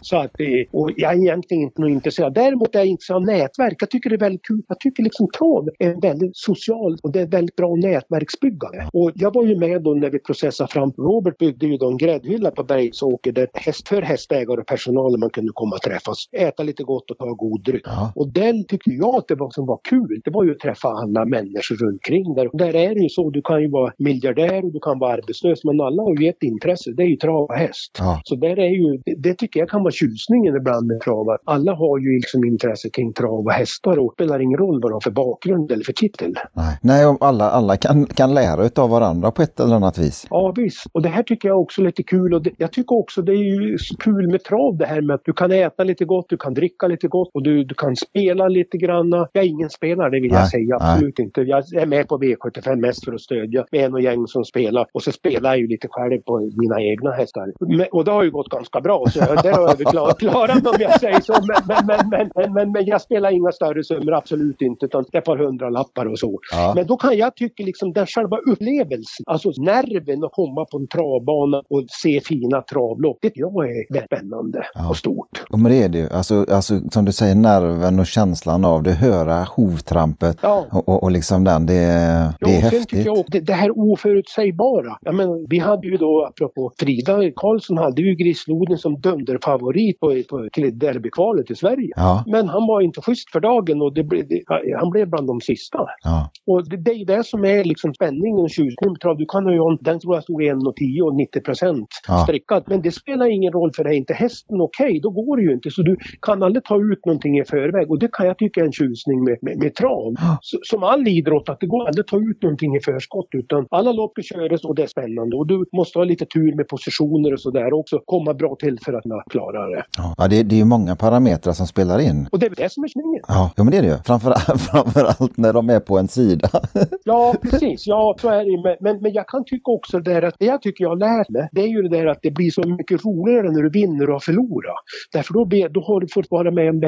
<laughs> Så att, eh, och jag är egentligen inte något intresserad. Däremot är jag intresserad av nätverk. Jag tycker det är väldigt kul. Jag tycker liksom trav är en väldigt social och det är väldigt bra nätverksbyggare. Och jag var ju med då när vi processade fram. Robert byggde ju då en gräddhylla på Bergsåker där häst, för hästägare och personal man kunde komma och träffas. Äta lite gott och ta god dryck. Ja. Och den tyckte jag att det var, som var kul. Det var ju att träffa alla människor runt omkring där. Där är det ju så. Du kan ju vara miljardär och du kan vara arbetslös. Men alla har ju ett intresse. Det är ju trav och häst. Ja. Så där är ju, det, tycker jag kan vara tjusningen ibland med trav. Alla har ju liksom intresse kring trav och hästar och det spelar ingen roll vad de har för bakgrund eller för titel. Nej, Nej om alla, alla kan, kan lära utav varandra på ett eller annat vis. Ja visst, och det här tycker jag också är lite kul och det, jag tycker också det är ju kul med trav det här med att du kan äta lite gott, du kan dricka lite gott och du, du kan spela lite granna. Jag är ingen spelare, det vill Nej, jag säga absolut inte. Jag är med på V75 mest för att stödja med en och gäng som spelar och så spelar jag ju lite själv på mina egna hästar. Men, och det har ju gått ganska bra så där har jag väl klar, klarat om jag säger så. Men, men, men, men, men, jag spelar inga större summor, absolut inte, utan ett par hundralappar och så. Ja. Men då kan jag tycka liksom den själva upplevelsen, alltså nerven att komma på en travbana och se fina travlopp, det jag är spännande Ja. och stort. Och men det är det ju. Alltså, alltså, som du säger, nerven och känslan av det, höra hovtrampet Ja. och, och, och liksom den, det, det Jo, är häftigt. tycker jag det, det här oförutsägbara. Jag menar, vi hade ju då, apropå Frida Karlsson, hade ju Grisloden som dunderfavorit på, på, till derbykvalet i Sverige. Ja, Men han var inte schysst för dagen och det, blev- det, han blev bland de sista. ja, Och det, det är det som är liksom spänningen och tjusningen med trav. Du kan ju ha, den tror jag stod 1,10 och 90 procent Ja. Men det spelar ingen roll för dig inte hästen okej, då går det ju inte. Så du kan aldrig ta ut någonting i förväg och det kan jag tycka är en tjusning med, med, med trav. Så, som all idrott, att det går aldrig att ta ut någonting i förskott utan alla lopp körs och det är spännande. Och du måste ha lite tur med positioner och sådär också. Komma bra till för att kunna klara det. ja. det, det är ju många parametrar som spelar in. Och det är det som är tjusningen. Ja, ja men det är det ju. Framförallt, <laughs> framförallt när de är på en sida. <laughs> Ja, precis. Ja, så är det. Men, men, men jag kan tycka också det där att det jag tycker jag har lärt mig, det är ju det där att det blir så mycket roligare när du vinner och förlorar. Därför då, be- då har du fått vara med om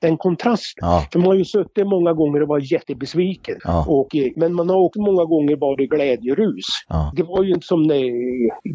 den kontrasten. Ja, För man har ju suttit många gånger och varit jättebesviken. Ja. Och, eh, men man har också många gånger varit glädjerus. ja, Det var ju inte som när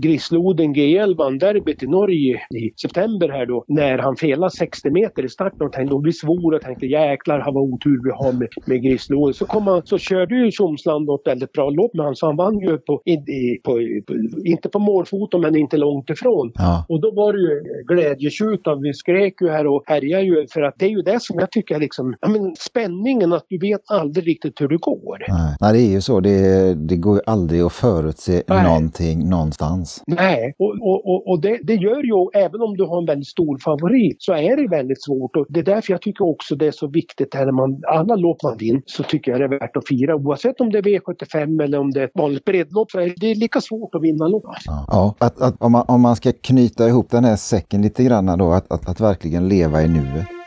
Grisloden GL vann derbyt i Norge i september här då. När han felade 60 meter i starten och tänkte, då blir svår och tänkte jäklar han var otur vi har med, med Grisloden. Så, kom han, så körde ju Tjomsland ett väldigt bra lopp med han så han vann ju på, i, på, på inte på målfoto men inte långt ifrån. ja. Och då var det ju glädjetjuta. Vi skrek ju här och härjade ju för att det är ju det som jag tycker liksom, men spänningen att du vet aldrig riktigt hur det går. Nej. Nej, det är ju så. Det, det går aldrig att förutse Nej. någonting någonstans. Nej, och, och, och, och det, det gör ju, även om du har en väldigt stor favorit, så är det väldigt svårt. Och det är därför jag tycker också det är så viktigt här när man, alla lopp man vinner, så tycker jag det är värt att fira. Oavsett om det är V75 eller om det är ett vanligt breddlopp, så är det lika svårt att vinna lopp. Ja, ja att, att, om, man, om man ska knyta ihop den här säcken lite grann då, att, att, att verkligen leva i nuet.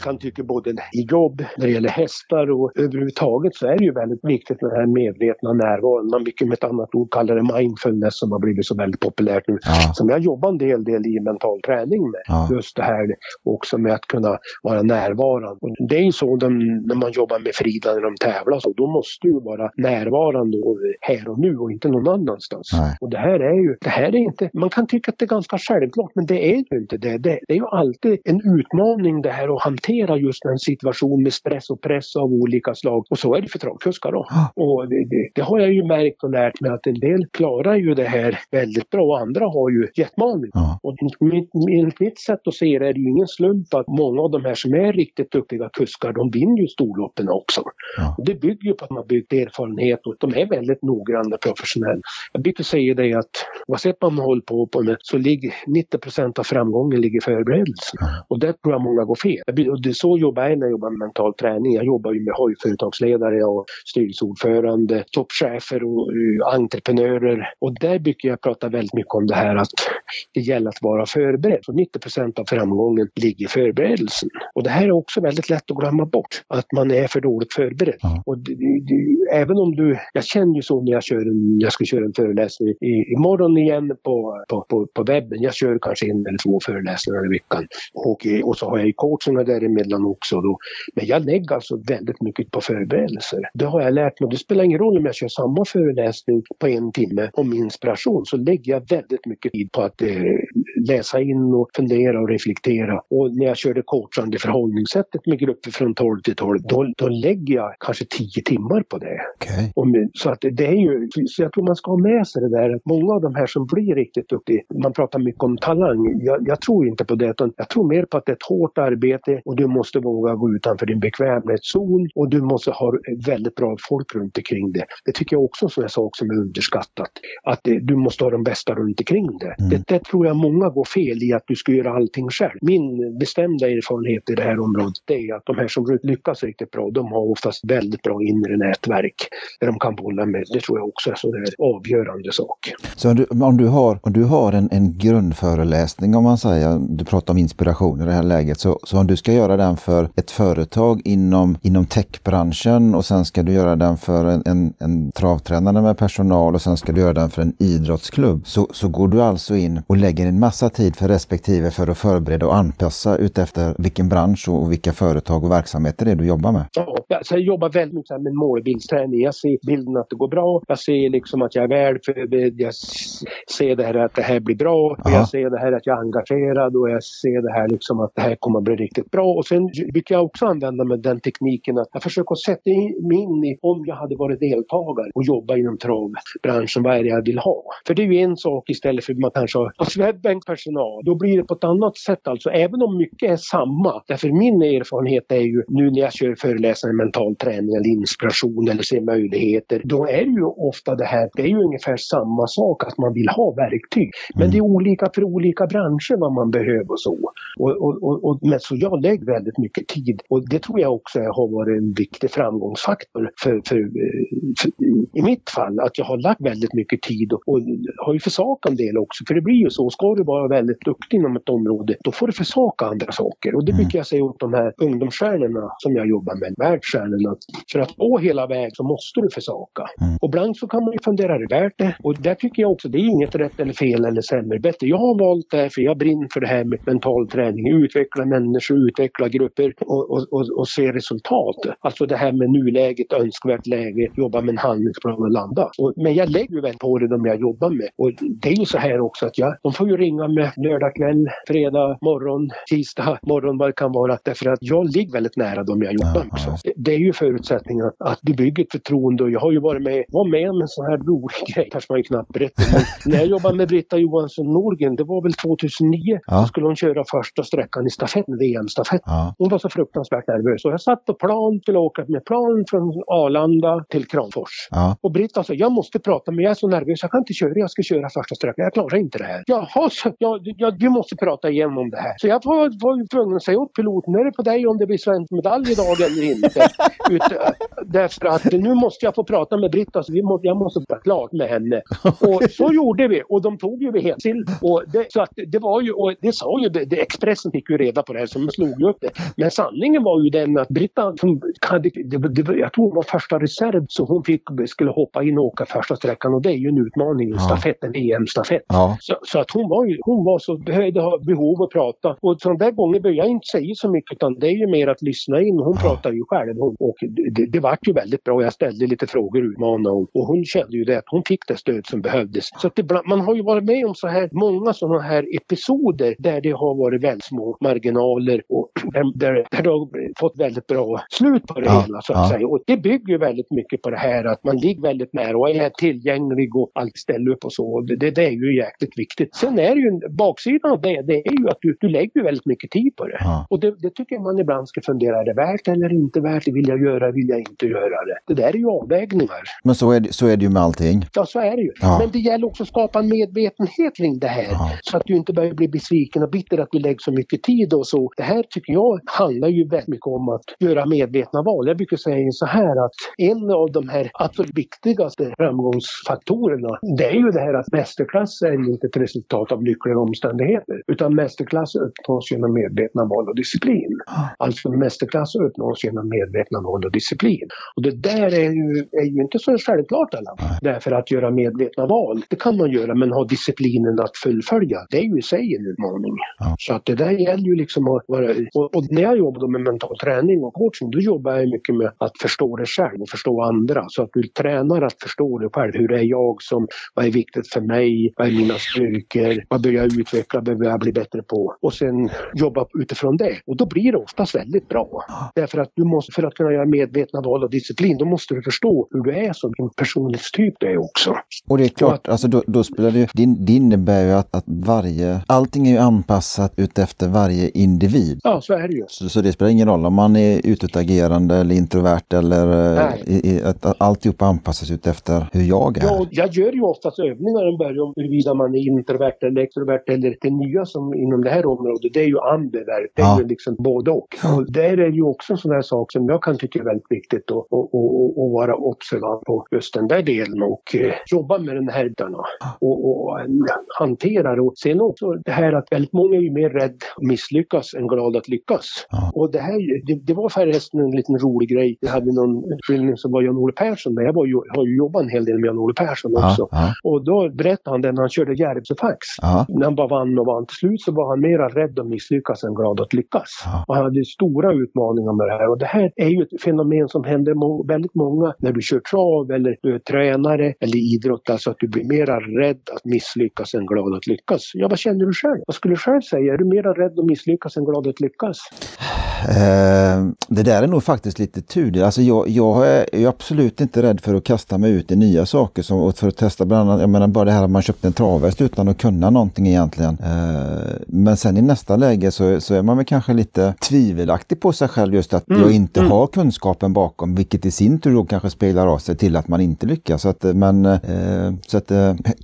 Kan tycka både i jobb, när det gäller hästar och överhuvudtaget så är det ju väldigt viktigt med den här medvetna närvaron. Man mycket med ett annat ord kallar det mindfulness som har blivit så väldigt populärt nu. Ja, Som jag jobbar en del, del i mental träning med. Ja. Just det här också med att kunna vara närvarande. Och det är ju så de, när man jobbar med Frida när de tävlar så då måste du vara närvarande och här och nu och inte någon annanstans. Nej. Och det här är ju, det här är inte, man kan tycka att det är ganska självklart men det är ju inte det. Det, det är ju alltid en utmaning det här att hantera hantera just den situation med stress och press av olika slag. Och så är det för travkuskar då. Och det, det, det, har jag ju märkt och lärt mig att en del klarar ju det här väldigt bra och andra har ju jetmaning. Ja. Och enligt mitt sätt att se det är det ju ingen slump att många av de här som är riktigt duktiga kuskar, de vinner ju storloppen också. Ja. Och det bygger ju på att man byggt erfarenhet och de är väldigt noggranna professionella. Jag brukar säga det att oavsett vad man håller på, på med så ligger 90 procent av framgången ligger i förberedelsen. Ja. Och där tror jag många går fel. Och det är så jobbar jag när jag jobbar med mental träning. Jag jobbar ju med hojföretagsledare och styrelseordförande, toppchefer och uh, entreprenörer. Och där brukar jag prata väldigt mycket om det här att det gäller att vara förberedd. Så 90 procent av framgången ligger i förberedelsen. Och det här är också väldigt lätt att glömma bort, att man är för dåligt förberedd. Ja. Och det, det, även om du, jag känner ju så när jag, kör en, jag ska köra en föreläsning i, imorgon igen på, på, på, på webben. Jag kör kanske en eller två föreläsningar i veckan. Och, och så har jag ju coachingar däremellan också. Då. Men jag lägger alltså väldigt mycket på förberedelser. Det har jag lärt mig. Det spelar ingen roll om jag kör samma föreläsning på en timme om inspiration så lägger jag väldigt mycket tid på att eh, läsa in och fundera och reflektera. Och när jag körde coachande förhållningssättet med grupper från 12 till 12, då, då lägger jag kanske 10 timmar på det. Okay. Och, så att det är ju, så jag tror man ska ha med sig det där att många av de här som blir riktigt duktiga, man pratar mycket om talang. Jag, jag tror inte på det, utan jag tror mer på att det är ett hårt arbete och du måste våga gå utanför din bekvämlighetszon och du måste ha väldigt bra folk runt omkring det. Det tycker jag också är en sak som är underskattat. Att det, du måste ha de bästa runt omkring det. Mm. det. Det tror jag många gå fel i, att du ska göra allting själv. Min bestämda erfarenhet i det här området är att de här som lyckas riktigt bra, de har oftast väldigt bra inre nätverk där de kan bolla med. Det tror jag också är en avgörande sak. Så om du, om du har, om du har en, en grundföreläsning, om man säger, du pratar om inspiration i det här läget, så, så om du ska göra den för ett företag inom, inom techbranschen och sen ska du göra den för en, en, en travtränare med personal och sen ska du göra den för en idrottsklubb, så, så går du alltså in och lägger en massa tid för respektive för att förbereda och anpassa utefter vilken bransch och vilka företag och verksamheter det är du jobbar med? Ja, alltså jag jobbar väldigt mycket med målbildsträning. Jag ser bilden att det går bra. Jag ser liksom att jag är väl förberedd. Jag ser det här att det här blir bra. Aha. Jag ser det här att jag är engagerad och jag ser det här liksom att det här kommer att bli riktigt bra. Och sen brukar jag också använda mig den tekniken att jag försöker sätta mig in i om jag hade varit deltagare och jobbat inom travbranschen, vad är det jag vill ha? För det är ju en sak istället för att man kanske har Swedbank personal. Då blir det på ett annat sätt alltså, även om mycket är samma. Därför min erfarenhet är ju nu när jag kör föreläsare i mental träning eller inspiration eller ser möjligheter. Då är det ju ofta det här, det är ju ungefär samma sak att man vill ha verktyg. Men det är olika för olika branscher vad man behöver och så. Och, och, och, och, men så jag lägger väldigt mycket tid och det tror jag också har varit en viktig framgångsfaktor för, för, för i mitt fall att jag har lagt väldigt mycket tid och, och har ju försakat en del också. För det blir ju så, ska du vara väldigt duktig inom ett område då får du försaka andra saker. Och det brukar jag säga åt de här ungdomsstjärnorna som jag jobbar med, världsstjärnorna. För att gå hela vägen så måste du försaka. Mm. Och ibland så kan man ju fundera, är det värt det? Och där tycker jag också, det är inget rätt eller fel eller sämre, bättre. Jag har valt det här för jag brinner för det här med mental träning, utveckla människor, utveckla grupper och, och, och, och se resultat. Alltså det här med nuläget, önskvärt läge, jobba med en handlingsplan och landa. Och, men jag lägger ju väl på det de jag jobbar med. Och det är ju så här också att jag, de får ju ringa med lördag kväll, fredag morgon, tisdag morgon vad det kan vara. Därför att jag ligger väldigt nära de jag jobbar med. Också. Det är ju förutsättningen att, att du bygger ett förtroende och jag har ju varit med, var med om en sån här rolig <laughs> grej, kanske man knappt berättar. Men när jag jobbade med Britta Johansson Norgren, det var väl 2009, ja. så skulle hon köra första sträckan i stafetten, VM-stafett. Ja. Hon var så fruktansvärt nervös och jag satt på plan, skulle åka med plan från Arlanda till Kramfors. Ja. Och Britta sa, jag måste prata men jag är så nervös, jag kan inte köra, jag ska köra första sträckan, jag klarar inte det här. Jaha, så, ja, ja, du måste prata igenom det här. Så jag var, var tvungen att säga åt piloten, är det på dig om det blir svensk medalj idag eller inte. <laughs> Ut, därför att nu måste jag få prata med Britta, så vi må, jag måste vara klart med henne. <laughs> Och så gjorde vi och de tog ju vid helsill. Så att det var ju, och det sa ju, det, Expressen fick ju reda på det här så de slog upp det. Men sanningen var ju den att Britta, som det, det, jag tror hon var första reserv, så hon fick, skulle hoppa in och åka första sträckan och det är ju en utmaning, ja. stafett, en EM-stafett. Ja. Så, så, att hon var ju, hon var så, behövde behov att prata. Och så de där gångerna behöver jag inte säga så mycket utan det är ju mer att lyssna in. Hon pratar ju själv hon, och det, det vart ju väldigt bra. Jag ställde lite frågor utmanade hon. Och hon kände ju det att hon fick det stöd som behövdes. Så att det, man har ju varit med om så här många sådana här episoder där det har varit väldigt små marginaler och <clears throat> där, där, där det har fått väldigt bra slut på det Ja, hela så att ja. säga. Och det bygger ju väldigt mycket på det här att man ligger väldigt nära och är tillgänglig och allt ställer upp och så. Det, det är ju jäkligt viktigt. Sen är det ju en baksidan av det, det är ju att du, du lägger väldigt mycket tid på det. Ja. Och det, det tycker jag man ibland ska fundera, är det värt eller inte värt? Vill jag göra, vill jag inte göra det? Det där är ju avvägningar. Men så är, det, så är det ju med allting. Ja, så är det ju. Ja. Men det gäller också att skapa en medvetenhet kring det här. Ja. Så att du inte börjar bli besviken och bitter att du lägger så mycket tid och så. Det här tycker jag handlar ju väldigt mycket om att göra medvetna val. Jag brukar säga så här att en av de här absolut viktigaste framgångsfaktorerna det är ju det här att mästerklass är inte ett resultat av lyckliga omständigheter. Utan mästerklass uppnås genom medvetna val och disciplin. Alltså mästerklass uppnås genom medvetna val och disciplin. Och det där är ju, är ju inte så självklart alla. Därför att göra medvetna val, det kan man göra men ha disciplinen att fullfölja, det är ju i sig en utmaning. Ja. Så att det där gäller ju liksom att vara... Och, och när jag jobbar med mental träning och coaching, då jobbar jag mycket med att förstå det själv och förstå andra. Så att du tränar att förstå dig själv. Hur är jag som, vad är viktigt för mig? Vad är mina styrkor? Vad bör jag utveckla? Behöver jag bli bättre på? Och sen jobba utifrån det. Och då blir det oftast väldigt bra. Därför att du måste, för att kunna göra medvetna val och disciplin, då måste du förstå hur du är som en personlighetstyp du är också. Och det är klart, alltså då, då spelar det, det, det innebär ju att, att varje, allting är ju anpassat utefter varje individ. Ja, så är det ju. Så, så det spelar ingen roll om man är utåtagerande eller introvert eller eh, i, i, att, att alltihop anpassas utefter hur jag är. Ja, jag gör ju oftast övningar om huruvida man är introvert eller extrovert eller det nya som inom det här området, det är ju ambivert. Det är Ja. ju liksom både och. Och där är ju också en sån här sak som jag kan tycka är väldigt viktigt att och, och, och, vara observant på just den där delen och eh, jobba med den här delarna och, och eh, hantera det. Och sen också det här att väldigt många är ju mer rädd att misslyckas än glada att lyckas. Ja. Och det här, det, det var förresten en liten rolig grej. Jag hade någon utbildning som var Jan-Olle Persson, men jag var har ju jobbat en hel del med Jan-Olle Persson också. Ja, ja, Och då berättade han det när han körde Järvsöfax. ja, När han bara vann och vann. Till slut så var han mera rädd att misslyckas än glad att lyckas. Ja. Och han hade stora utmaningar med det här. Och det här är ju ett fenomen som händer må- väldigt många när du kör trav eller du är tränare eller idrott. Alltså att du blir mera rädd att misslyckas än glad att lyckas. Ja, vad känner du själv? Vad skulle du själv säga? Är du mera rädd att misslyckas än glad att lyckas? Eh, det där är nog faktiskt lite tur. Alltså jag, jag är absolut inte rädd för att kasta mig ut i nya saker som, och för att testa bland annat, jag menar bara det här att man köpte en travhäst utan att kunna någonting egentligen. Eh, men sen i nästa läge så, så är man väl kanske lite tvivelaktig på sig själv just att jag inte har kunskapen bakom vilket i sin tur då kanske spelar av sig till att man inte lyckas. Så att, eh, men, eh, så att,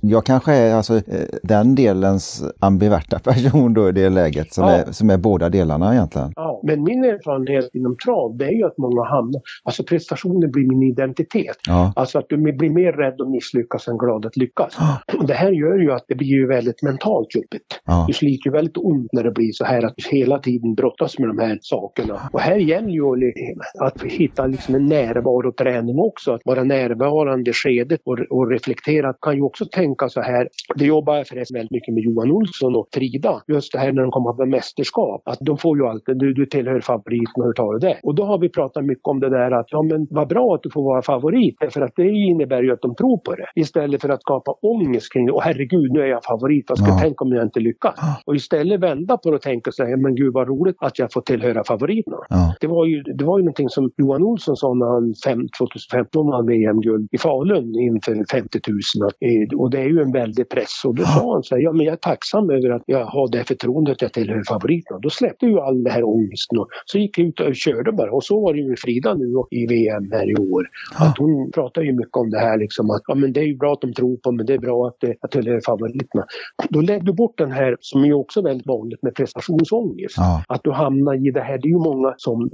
jag kanske är alltså, den delens ambiverta <laughs> person då i det läget som, Ja. är, som är båda delarna egentligen. Ja, men min erfarenhet inom trav det är ju att många hamnar, alltså prestationen blir min identitet. Ja. Alltså att du blir mer rädd att misslyckas än glad att lyckas. Och <clears throat> det här gör ju att det blir ju väldigt mentalt jobbigt. Ja. Du sliter ju väldigt ont när det blir så här att du hela tiden brottas med de här sakerna. Och här gäller ju att hitta liksom en närvaroträning också. Att vara närvarande i skedet och, och reflektera. Kan ju också tänka så här. Det jobbar jag förresten väldigt mycket med Johan Olsson och Frida. Just det här när de kommer med mästerskap. Att de får ju alltid, du, du tillhör favoriten, hur tar du det? Och då har vi pratat mycket om det där att ja men vad bra att du får vara favorit. För att det innebär ju att de tror på det. Istället för att skapa ångest kring det. Och herregud, nu är jag favorit. Vad ska Ja. jag tänka om jag inte lyckas? Och istället vända på det och tänka sig, men gud vad roligt att jag får tillhöra favoriterna. Ja. Det var ju, det var ju någonting som Johan Olsson sa när han fem, 2015 vann VM-guld i Falun inför 50 000. Att, eh, Och det är ju en väldig press. Och då sa han så här, ja men jag är tacksam över att jag har det förtroendet att jag tillhör favoriterna. Då släppte ju all det här ångesten och så gick jag ut och körde bara. Och så var det ju med Frida nu och i VM här i år. Att hon pratar ju mycket om det här liksom att ja men det är ju bra att de tror på men det är bra att eh, jag tillhör favoriterna. Då lägger du bort den här som är också väldigt vanligt med prestationsångest. Ja. Att du hamnar i det här. Det är ju många som,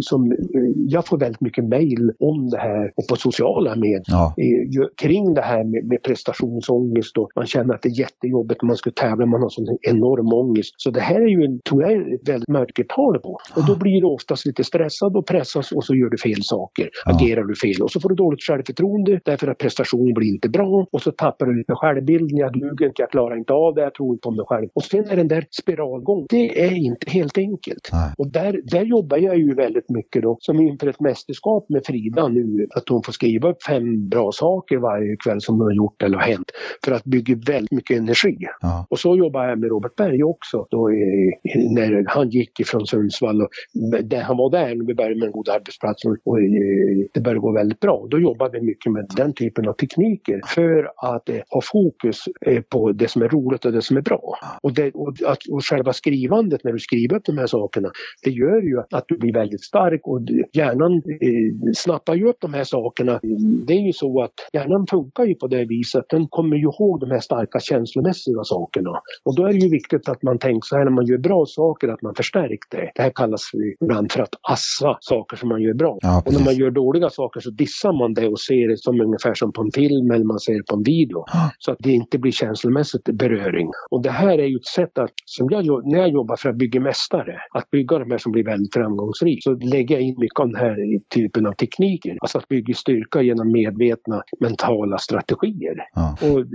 som jag får väldigt mycket mejl om det här och på sociala medier Ja. kring det här med, med prestationsångest och man känner att det är jättejobbigt när man ska tävla, man har sån enorm ångest. Så det här är ju, tror jag, ett väldigt mörkertal på. Och då blir du oftast lite stressad och pressas och så gör du fel saker. Agerar du fel och så får du dåligt självförtroende därför att prestationen blir inte bra och så tappar du lite självbilden. Jag duger inte, jag klarar inte av det, jag tror inte på mig själv. Och sen är den där spiralgång. Det är inte helt enkelt. Och där, där jobbar jag ju väldigt mycket då, som inför ett mästerskap med Frida nu, att hon får skriva upp fem bra saker varje kväll som hon har gjort eller har hänt, för att bygga väldigt mycket energi. Ja. Och så jobbar jag med Robert Berg också, då, när han gick ifrån Sundsvall Sundsvall och han var där vi började med en god arbetsplats och, och eh, det började gå väldigt bra. Då jobbade vi mycket med den typen av tekniker för att eh, ha fokus eh, på det som är roligt och det som är bra. Och, det, och, att, och själva skrivandet när du skriver upp de här sakerna, det gör ju att du blir väldigt stark och hjärnan eh, snappar ju upp de här sakerna. Det är ju så att hjärnan funkar ju på det viset. Den kommer ju ihåg de här starka känslomässiga sakerna. Och då är det ju viktigt att man tänker så här när man gör bra saker, att man förstärker det. Det här kallas ibland för att assa saker som man gör bra. Ja, och när man gör dåliga saker så dissar man det och ser det som ungefär som på en film eller man ser det på en video. Så att det inte blir känslomässigt beröring. Och det här är ju ett sätt att, som jag, när jag jobbar för att bygga mästare, att bygga de här som blir väldigt framgångsrika, så lägger jag in mycket av den här typen av tekniker. Alltså att bygga styrka genom medvetna mentala strategier. Ja. Och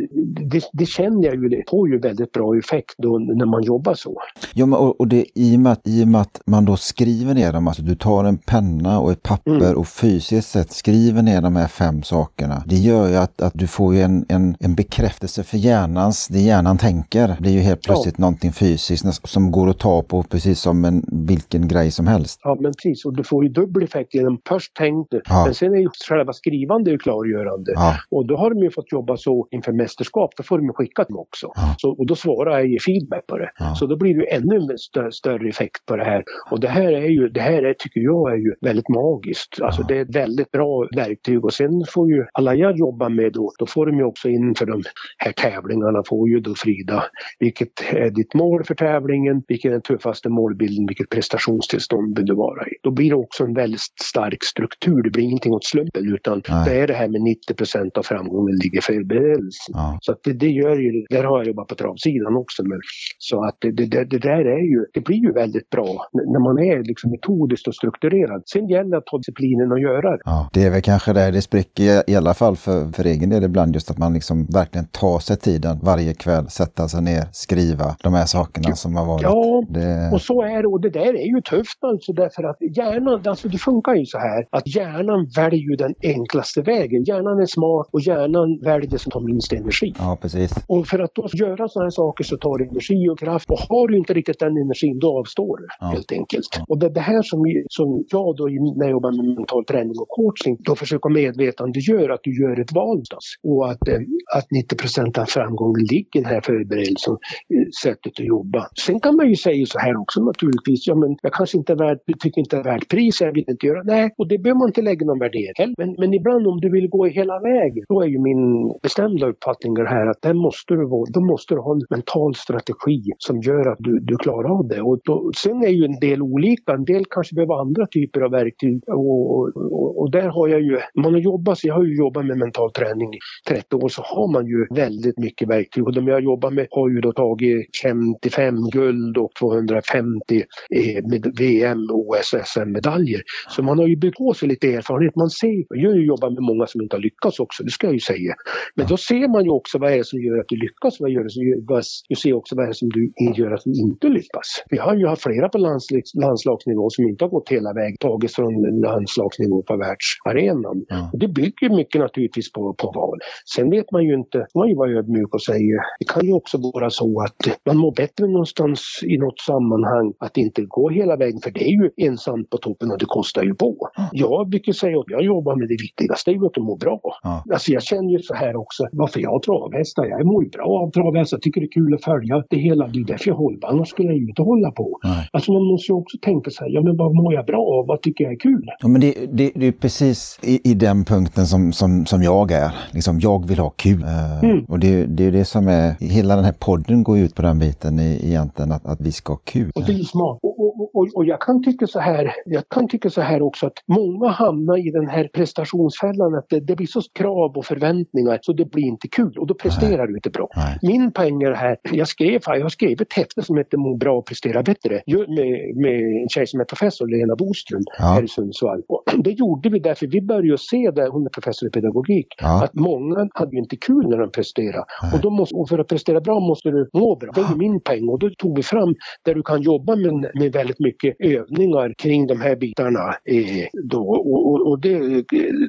det, det känner jag ju, det får ju väldigt bra effekt då när man jobbar så. Ja, men, och, och det, i, och med att, i och med att man då skriver ner dem, alltså du tar en penna och ett papper Mm. och fysiskt sett skriver ner de här fem sakerna. Det gör ju att, att du får ju en, en, en bekräftelse för hjärnans, det hjärnan tänker. Blir ju helt plötsligt någonting fysiskt som går att ta på precis som en, vilken grej som helst. Ja men precis, och du får ju dubbel effekt genom först tänkt du, Ja. men sen är ju själva skrivande klargörande. Ja, Och då har de ju fått jobba så inför mästerskap, då får de ju skicka dem också. Ja. Så, och då svarar jag ger feedback på det. Ja. Så då blir det ju ännu stö större effekt på det här. Och det här är ju, det här är, tycker jag är ju väldigt magiskt. Alltså det är ett väldigt bra verktyg och sen får ju alla jag jobbar med då, då får de ju också in för de här tävlingarna får ju då Frida, vilket är ditt mål för tävlingen, vilken är den tuffaste målbilden, vilket prestationstillstånd vill du vara i. Då blir det också en väldigt stark struktur, det blir ingenting åt slumpen utan Nej. det är det här med 90% av framgången ligger förberedelsen. ja. Så att det, det gör ju, där har jag jobbat på travsidan också. Men, så att det, det, det, där är ju, det blir ju väldigt bra när man är liksom metodiskt och strukturerad. Sen gäller det att ha disciplinen att göra det. Ja, det är väl kanske där det spricker i- alla fall för, för egen del ibland just att man liksom verkligen tar sig tiden varje kväll, sätta sig ner, skriva de här sakerna som har varit. Ja, Det, Och så är det och det där är ju tufft alltså därför att hjärnan, alltså det funkar ju så här att hjärnan väljer ju den enklaste vägen. Hjärnan är smart och hjärnan väljer det som tar minst energi. ja, precis. Och för att då göra sådana här saker så tar det energi och kraft. Och har du inte riktigt den energin då avstår du Ja. helt enkelt. Och det är det här som, som jag då när jag jobbar med mental träning och coaching då försöker medvetandegöra att du gör ett val någonstans. Och att, eh, att 90 av framgången ligger i den här förberedelsen, eh, sättet att jobba. Sen kan man ju säga så här också naturligtvis. Ja men jag kanske inte är värd, tycker inte är värt pris, jag vill inte göra. Nej, och det behöver man inte lägga någon värdering heller. men, men ibland om du vill gå hela vägen, då är ju min bestämda uppfattning det här att där måste du, vara- då måste du ha en mental strategi som gör att du, du klarar av det. Och då, sen är ju en del olika, en del kanske behöver andra typer av verktyg och, och, och, där har jag ju, man har jobbat, så jag har ju jobbat med mental träning i 30 år så har man ju väldigt mycket verktyg och de jag jobbar med har ju då tagit 55 guld och 250 eh, med VM och SM-medaljer. Så man har ju byggt på sig lite erfarenhet. Man ser, jag har ju jobbat med många som inte har lyckats också, det ska jag ju säga. Men då ser man ju också vad är det som gör att du lyckas, vad gör det som gör, vad, du ser också vad är det som du gör att du inte lyckas. Vi har ju haft flera på landslaget landslagsnivå som inte har gått hela vägen, tagits från landslagsnivå på världsarenan. Ja. Och det bygger mycket naturligtvis på, på val. Sen vet man ju inte, man ju vara ödmjuk och säga, det kan ju också vara så att man mår bättre någonstans i något sammanhang att inte gå hela vägen, för det är ju ensamt på toppen och det kostar ju på. Jag brukar säga att jag jobbar med det viktigaste, det är ju att mår bra. Ja. Alltså jag känner ju så här också, varför jag har travhästar, jag mår ju bra av travhästar, tycker det är kul att följa det hela, det är därför jag håller annars skulle jag ju inte hålla på. Nej. Alltså man måste ju också tänka så här, ja men vad mår jag bra av, vad tycker jag är kul? Ja, men det, det, det är precis i, i den punkten som, som, som jag är. Liksom, jag vill ha kul. Eh, Mm. Och det, det är det som är, hela den här podden går ut på den biten i, egentligen, att, att vi ska ha kul. Och det är ju smart. Och, och, och, och jag kan tycka så här, jag kan tycka så här också att många hamnar i den här prestationsfällan att det, det blir så krav och förväntningar så det blir inte kul och då presterar du inte bra. Nej. Min poäng är här, jag skrev, jag har skrivit ett häfte som heter Må bra och prestera bättre med, med en tjej som är professor, Lena Boström, Ja. här i Sundsvall. Och det gjorde vi därför vi började se det, hon är professor i pedagogik, Ja. att många hade ju inte kul när de presterade. Nej. Och, då måste, och för att prestera bra måste du må bra. Det är ju min poäng. Och då tog vi fram där du kan jobba med, med väldigt mycket övningar kring de här bitarna. Eh, då. Och, och, och det,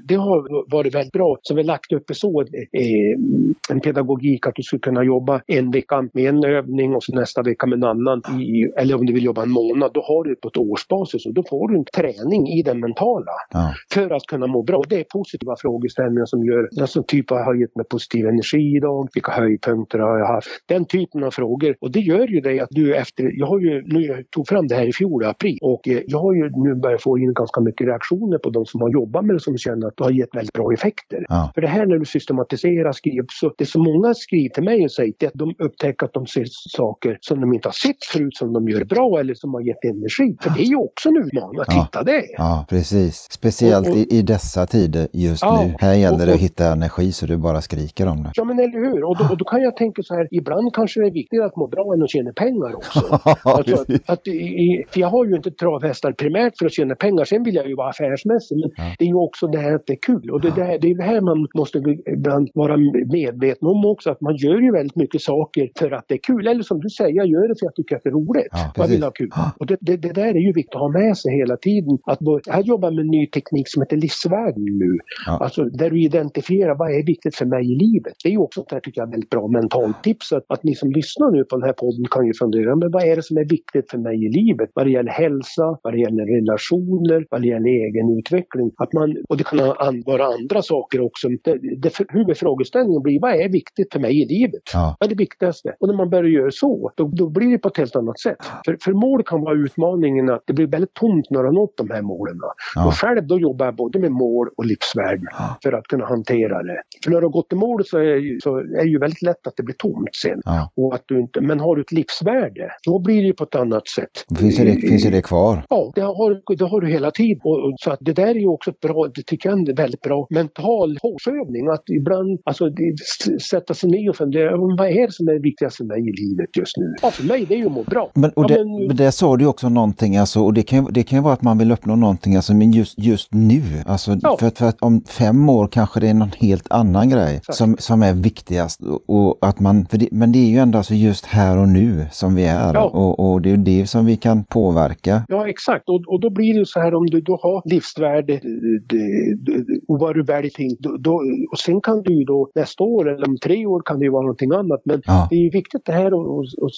det har varit väldigt bra. Så vi har lagt upp så, eh, en pedagogik att du skulle kunna jobba en vecka med en övning och så nästa vecka med en annan. I, eller om du vill jobba en månad, då har du på ett årsbasis och då får du en träning i det mentala. Ja. För att kunna må bra. Det är positiva frågeställningar som gör, alltså typ har jag gett mig positiv energi idag? Vilka höjdpunkter har jag haft? Den typen av frågor. Och det gör ju det att du efter, jag har ju, nu jag tog fram det här i fjol i april och eh, jag har ju nu börjat få in ganska mycket reaktioner på de som har jobbat med det som känner att det har gett väldigt bra effekter. Ja. För det här när du systematiserar, skriver, så det som många skriver till mig och säger det är att de upptäcker att de ser saker som de inte har sett förut som de gör bra eller som har gett energi. För det är ju också en utmaning att Ja. hitta det. Ja, precis. Speciellt Och- och- i, i dessa tider just Ja, nu. Här gäller och- det att hitta energi så du bara skriker om det. Ja men eller hur. Och då, och då kan jag tänka så här, ibland kanske det är viktigare att må bra än att tjäna pengar <laughs> också. Alltså, att, att i, för jag har ju inte travhästar primärt för att tjäna pengar, sen vill jag ju vara affärsmässig. Men Ja. det är ju också det här att det är kul. Och det, det, här, det är det här man måste ibland vara medveten om också, att man gör ju väldigt mycket saker för att det är kul. Eller som du säger, jag gör det för att jag tycker att det är roligt. Ja, jag vill ha kul. Och det, det, det där är ju viktigt att ha med sig hela tiden. Att, jag jobbar med en ny teknik som heter livsvärden nu. Ja. Alltså där du identifierar vad är viktigt för mig i livet. Det är ju också ett tycker jag väldigt bra mentalt tips. Att, att ni som lyssnar nu på den här podden kan ju fundera, men vad är det som är viktigt för mig i livet? Vad det gäller hälsa, vad det gäller relationer, vad det gäller egen utveckling. Att man, och det kan an- vara andra saker också. Det, det, huvudfrågeställningen blir, vad är viktigt för mig i livet? Ja. Vad är det viktigaste? Och när man börjar göra så, då, då blir det på ett helt annat sätt. För, för mål kan vara utmaningen att det blir väldigt tomt när du har nått de här målen. Ja. Och själv då jobbar jag både med mål och livsvärden Ja. för att kunna hantera det. För när du har gått i mål så är, ju- så är det ju väldigt lätt att det blir tomt sen. Ja. Och att du inte, men har du ett livsvärde, då blir det ju på ett annat sätt. Finns det, finns det kvar? Ja, det har, det har du hela tiden. Och, och, så att det där är ju också ett bra, det tycker jag är en väldigt bra mental hårsövning. Att ibland alltså, det, sätta sig ner och fundera, "Men vad är det som är viktigast för mig i livet just nu? Ja, för mig det är ju att må bra. Men, och ja, det, men, men det sa du också någonting, alltså, och det kan, det kan vara att man vill uppnå någonting, alltså, men just, just nu. Alltså, Ja. för, att, för att om fem år kanske det är någon helt annan grej Exakt. som, som är viktigast. Och, och att man, det, men det är ju ändå alltså just här och nu som vi är Ja. och, och det är det som vi kan påverka. Ja, exakt. Och, och då blir det så här om du då har livsvärde det, det, och vad du väljer till, då, då, och sen kan du ju då nästa år eller om tre år kan det ju vara någonting annat. Men Ja. det är ju viktigt det här, och, och, och,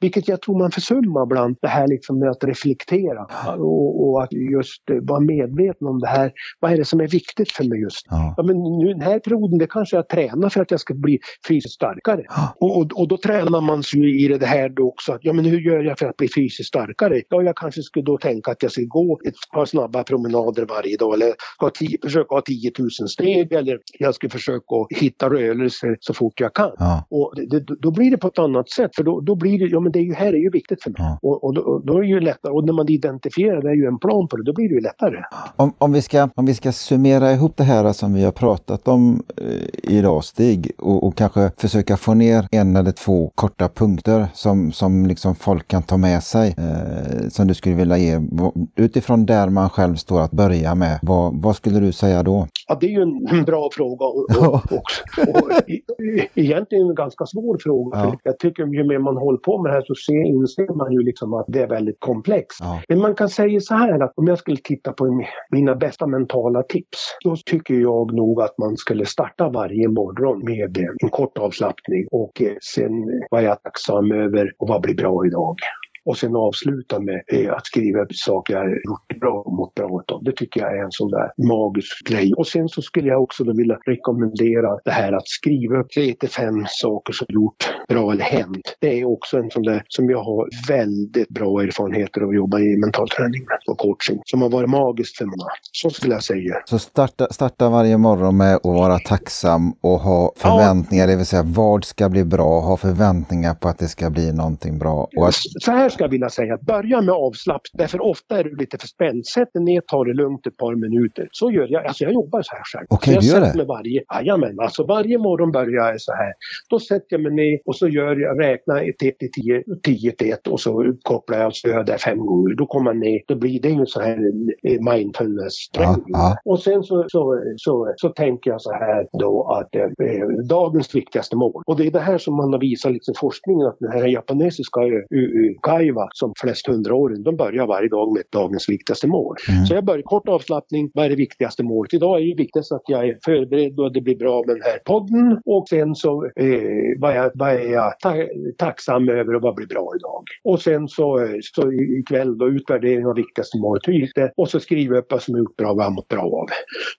vilket jag tror man försummar ibland, det här liksom med att reflektera och, och att just eh, vara medveten om det här. Vad är det som är viktigt för mig just nu? Ja. Ja, men nu den här perioden, det kanske jag tränar för att jag ska bli fysiskt starkare. Och, och, och då tränar man sig ju i det här då också. Att, ja, men hur gör jag för att bli fysiskt starkare? Ja, jag kanske skulle då tänka att jag ska gå ett par snabba promenader varje dag eller ha tio, försöka ha 10 000 steg eller jag ska försöka hitta rörelser så fort jag kan. Ja. Och det, då blir det på ett annat sätt för då, då blir det, ja men det är ju, här är ju viktigt för mig. Ja. Och, och då, då är det ju lättare, och när man identifierar det är ju en plan på det, då blir det ju lättare. Om, om, vi ska, om vi ska summera ihop det här som vi har pratat om eh, idag Stig och, och kanske försöka få ner en eller två korta punkter som, som liksom folk kan ta med sig eh, som du skulle vilja ge utifrån där man själv står att börja med. Vad, vad skulle du säga då? Ja, det är ju en, bra fråga och, och, och, egentligen en ganska svår fråga. Ja. Jag tycker ju mer man håller på med det här så ser, inser man ju liksom att det är väldigt komplext. Ja. Men man kan säga så här att om jag skulle titta på mi- mina bästa mentala tips, då tycker jag nog att man skulle starta varje morgon med en kort avslappning och eh, sen vad är jag tacksam över och vad blir bra idag. Och sen avsluta med eh, att skriva saker jag gjort bra och mått bra utav. Det tycker jag är en sån där magisk grej. Och sen så skulle jag också då vilja rekommendera det här att skriva upp tre till fem saker som gjort bra eller hänt. Det är också en sån där som jag har väldigt bra erfarenheter av att jobba i mental träning och coaching. Som har varit magiskt för många. Så skulle jag säga. Så starta, starta varje morgon med att vara tacksam och ha förväntningar, det vill säga vad ska bli bra, ha förväntningar på att det ska bli någonting bra. Och att, Så här ska jag vilja säga, börja med avslappning. Därför ofta är du lite för spänd. Sätt dig ner, ta det lugnt ett par minuter. Så gör jag. Alltså jag jobbar så här själv. Okej, jag du gör det? Mig varje, jajamän, alltså varje morgon börjar jag så här. Då sätter jag mig ner och så gör jag, räknar 1 till 10, 10 till 1 och så kopplar jag så gör jag det fem gånger. Då kommer man ner, då blir det ju så här mindfulness-träning. Ja, ja. Och sen så, så, så, så tänker jag så här då att eh, dagens viktigaste mål. Och det är det här som man har visat liksom forskningen att den här japanesiska eh, uh, Laiva som flest hundraåring, de börjar varje dag med dagens viktigaste mål. Mm. Så jag börjar kort avslappning, vad är det viktigaste målet? Idag är det viktigast att jag är förberedd och det blir bra med den här podden och sen så eh, vad, jag, vad är jag ta tacksam över och vad blir bra idag? Och sen så, så ikväll då utvärdering av viktigaste målet, hur gick det? Och så skriver jag upp vad som är gjort bra och vad jag mått bra av.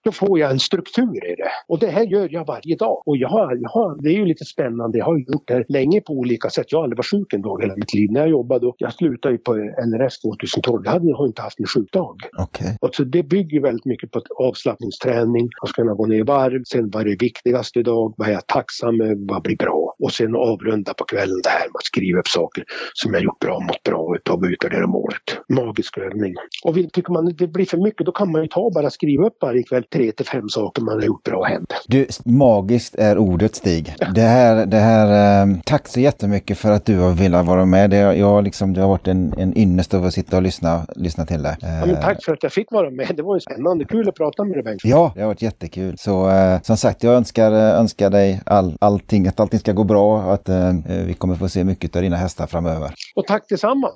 Då får jag en struktur i det. Och det här gör jag varje dag. Och jag har, jag har, det är ju lite spännande, jag har gjort det här länge på olika sätt. Jag har aldrig varit sjuk en dag hela mitt liv. När jag jobbade, jag slutade ju på NRS 2012, jag hade, jag inte haft en sjukdag. Okay. Och så det bygger väldigt mycket på avslappningsträning, att kunna gå ner i varv, sen vad är det viktigaste idag, vad är jag tacksam över, vad blir bra? Och sen avrunda på kvällen det här med att skriva upp saker som jag gjort bra, mått bra och utvärdera målet. Magisk övning. Och vill, tycker man det blir för mycket, då kan man ju ta bara skriva upp varje kväll tre till fem saker man har gjort bra och hänt. Du, magiskt är ordet Stig. Det här, det här, eh, tack så jättemycket för att du har velat vara med. Det, jag, liksom, det har varit en, en ynnest att sitta och lyssna, lyssna till det. Ja, men tack för att jag fick vara med. Det var ju spännande. Kul att prata med dig Bengt. Ja, det har varit jättekul. Så eh, som sagt, jag önskar, önskar dig all, allting, att allting ska gå bra och att eh, vi kommer få se mycket av dina hästar framöver. Och tack detsamma.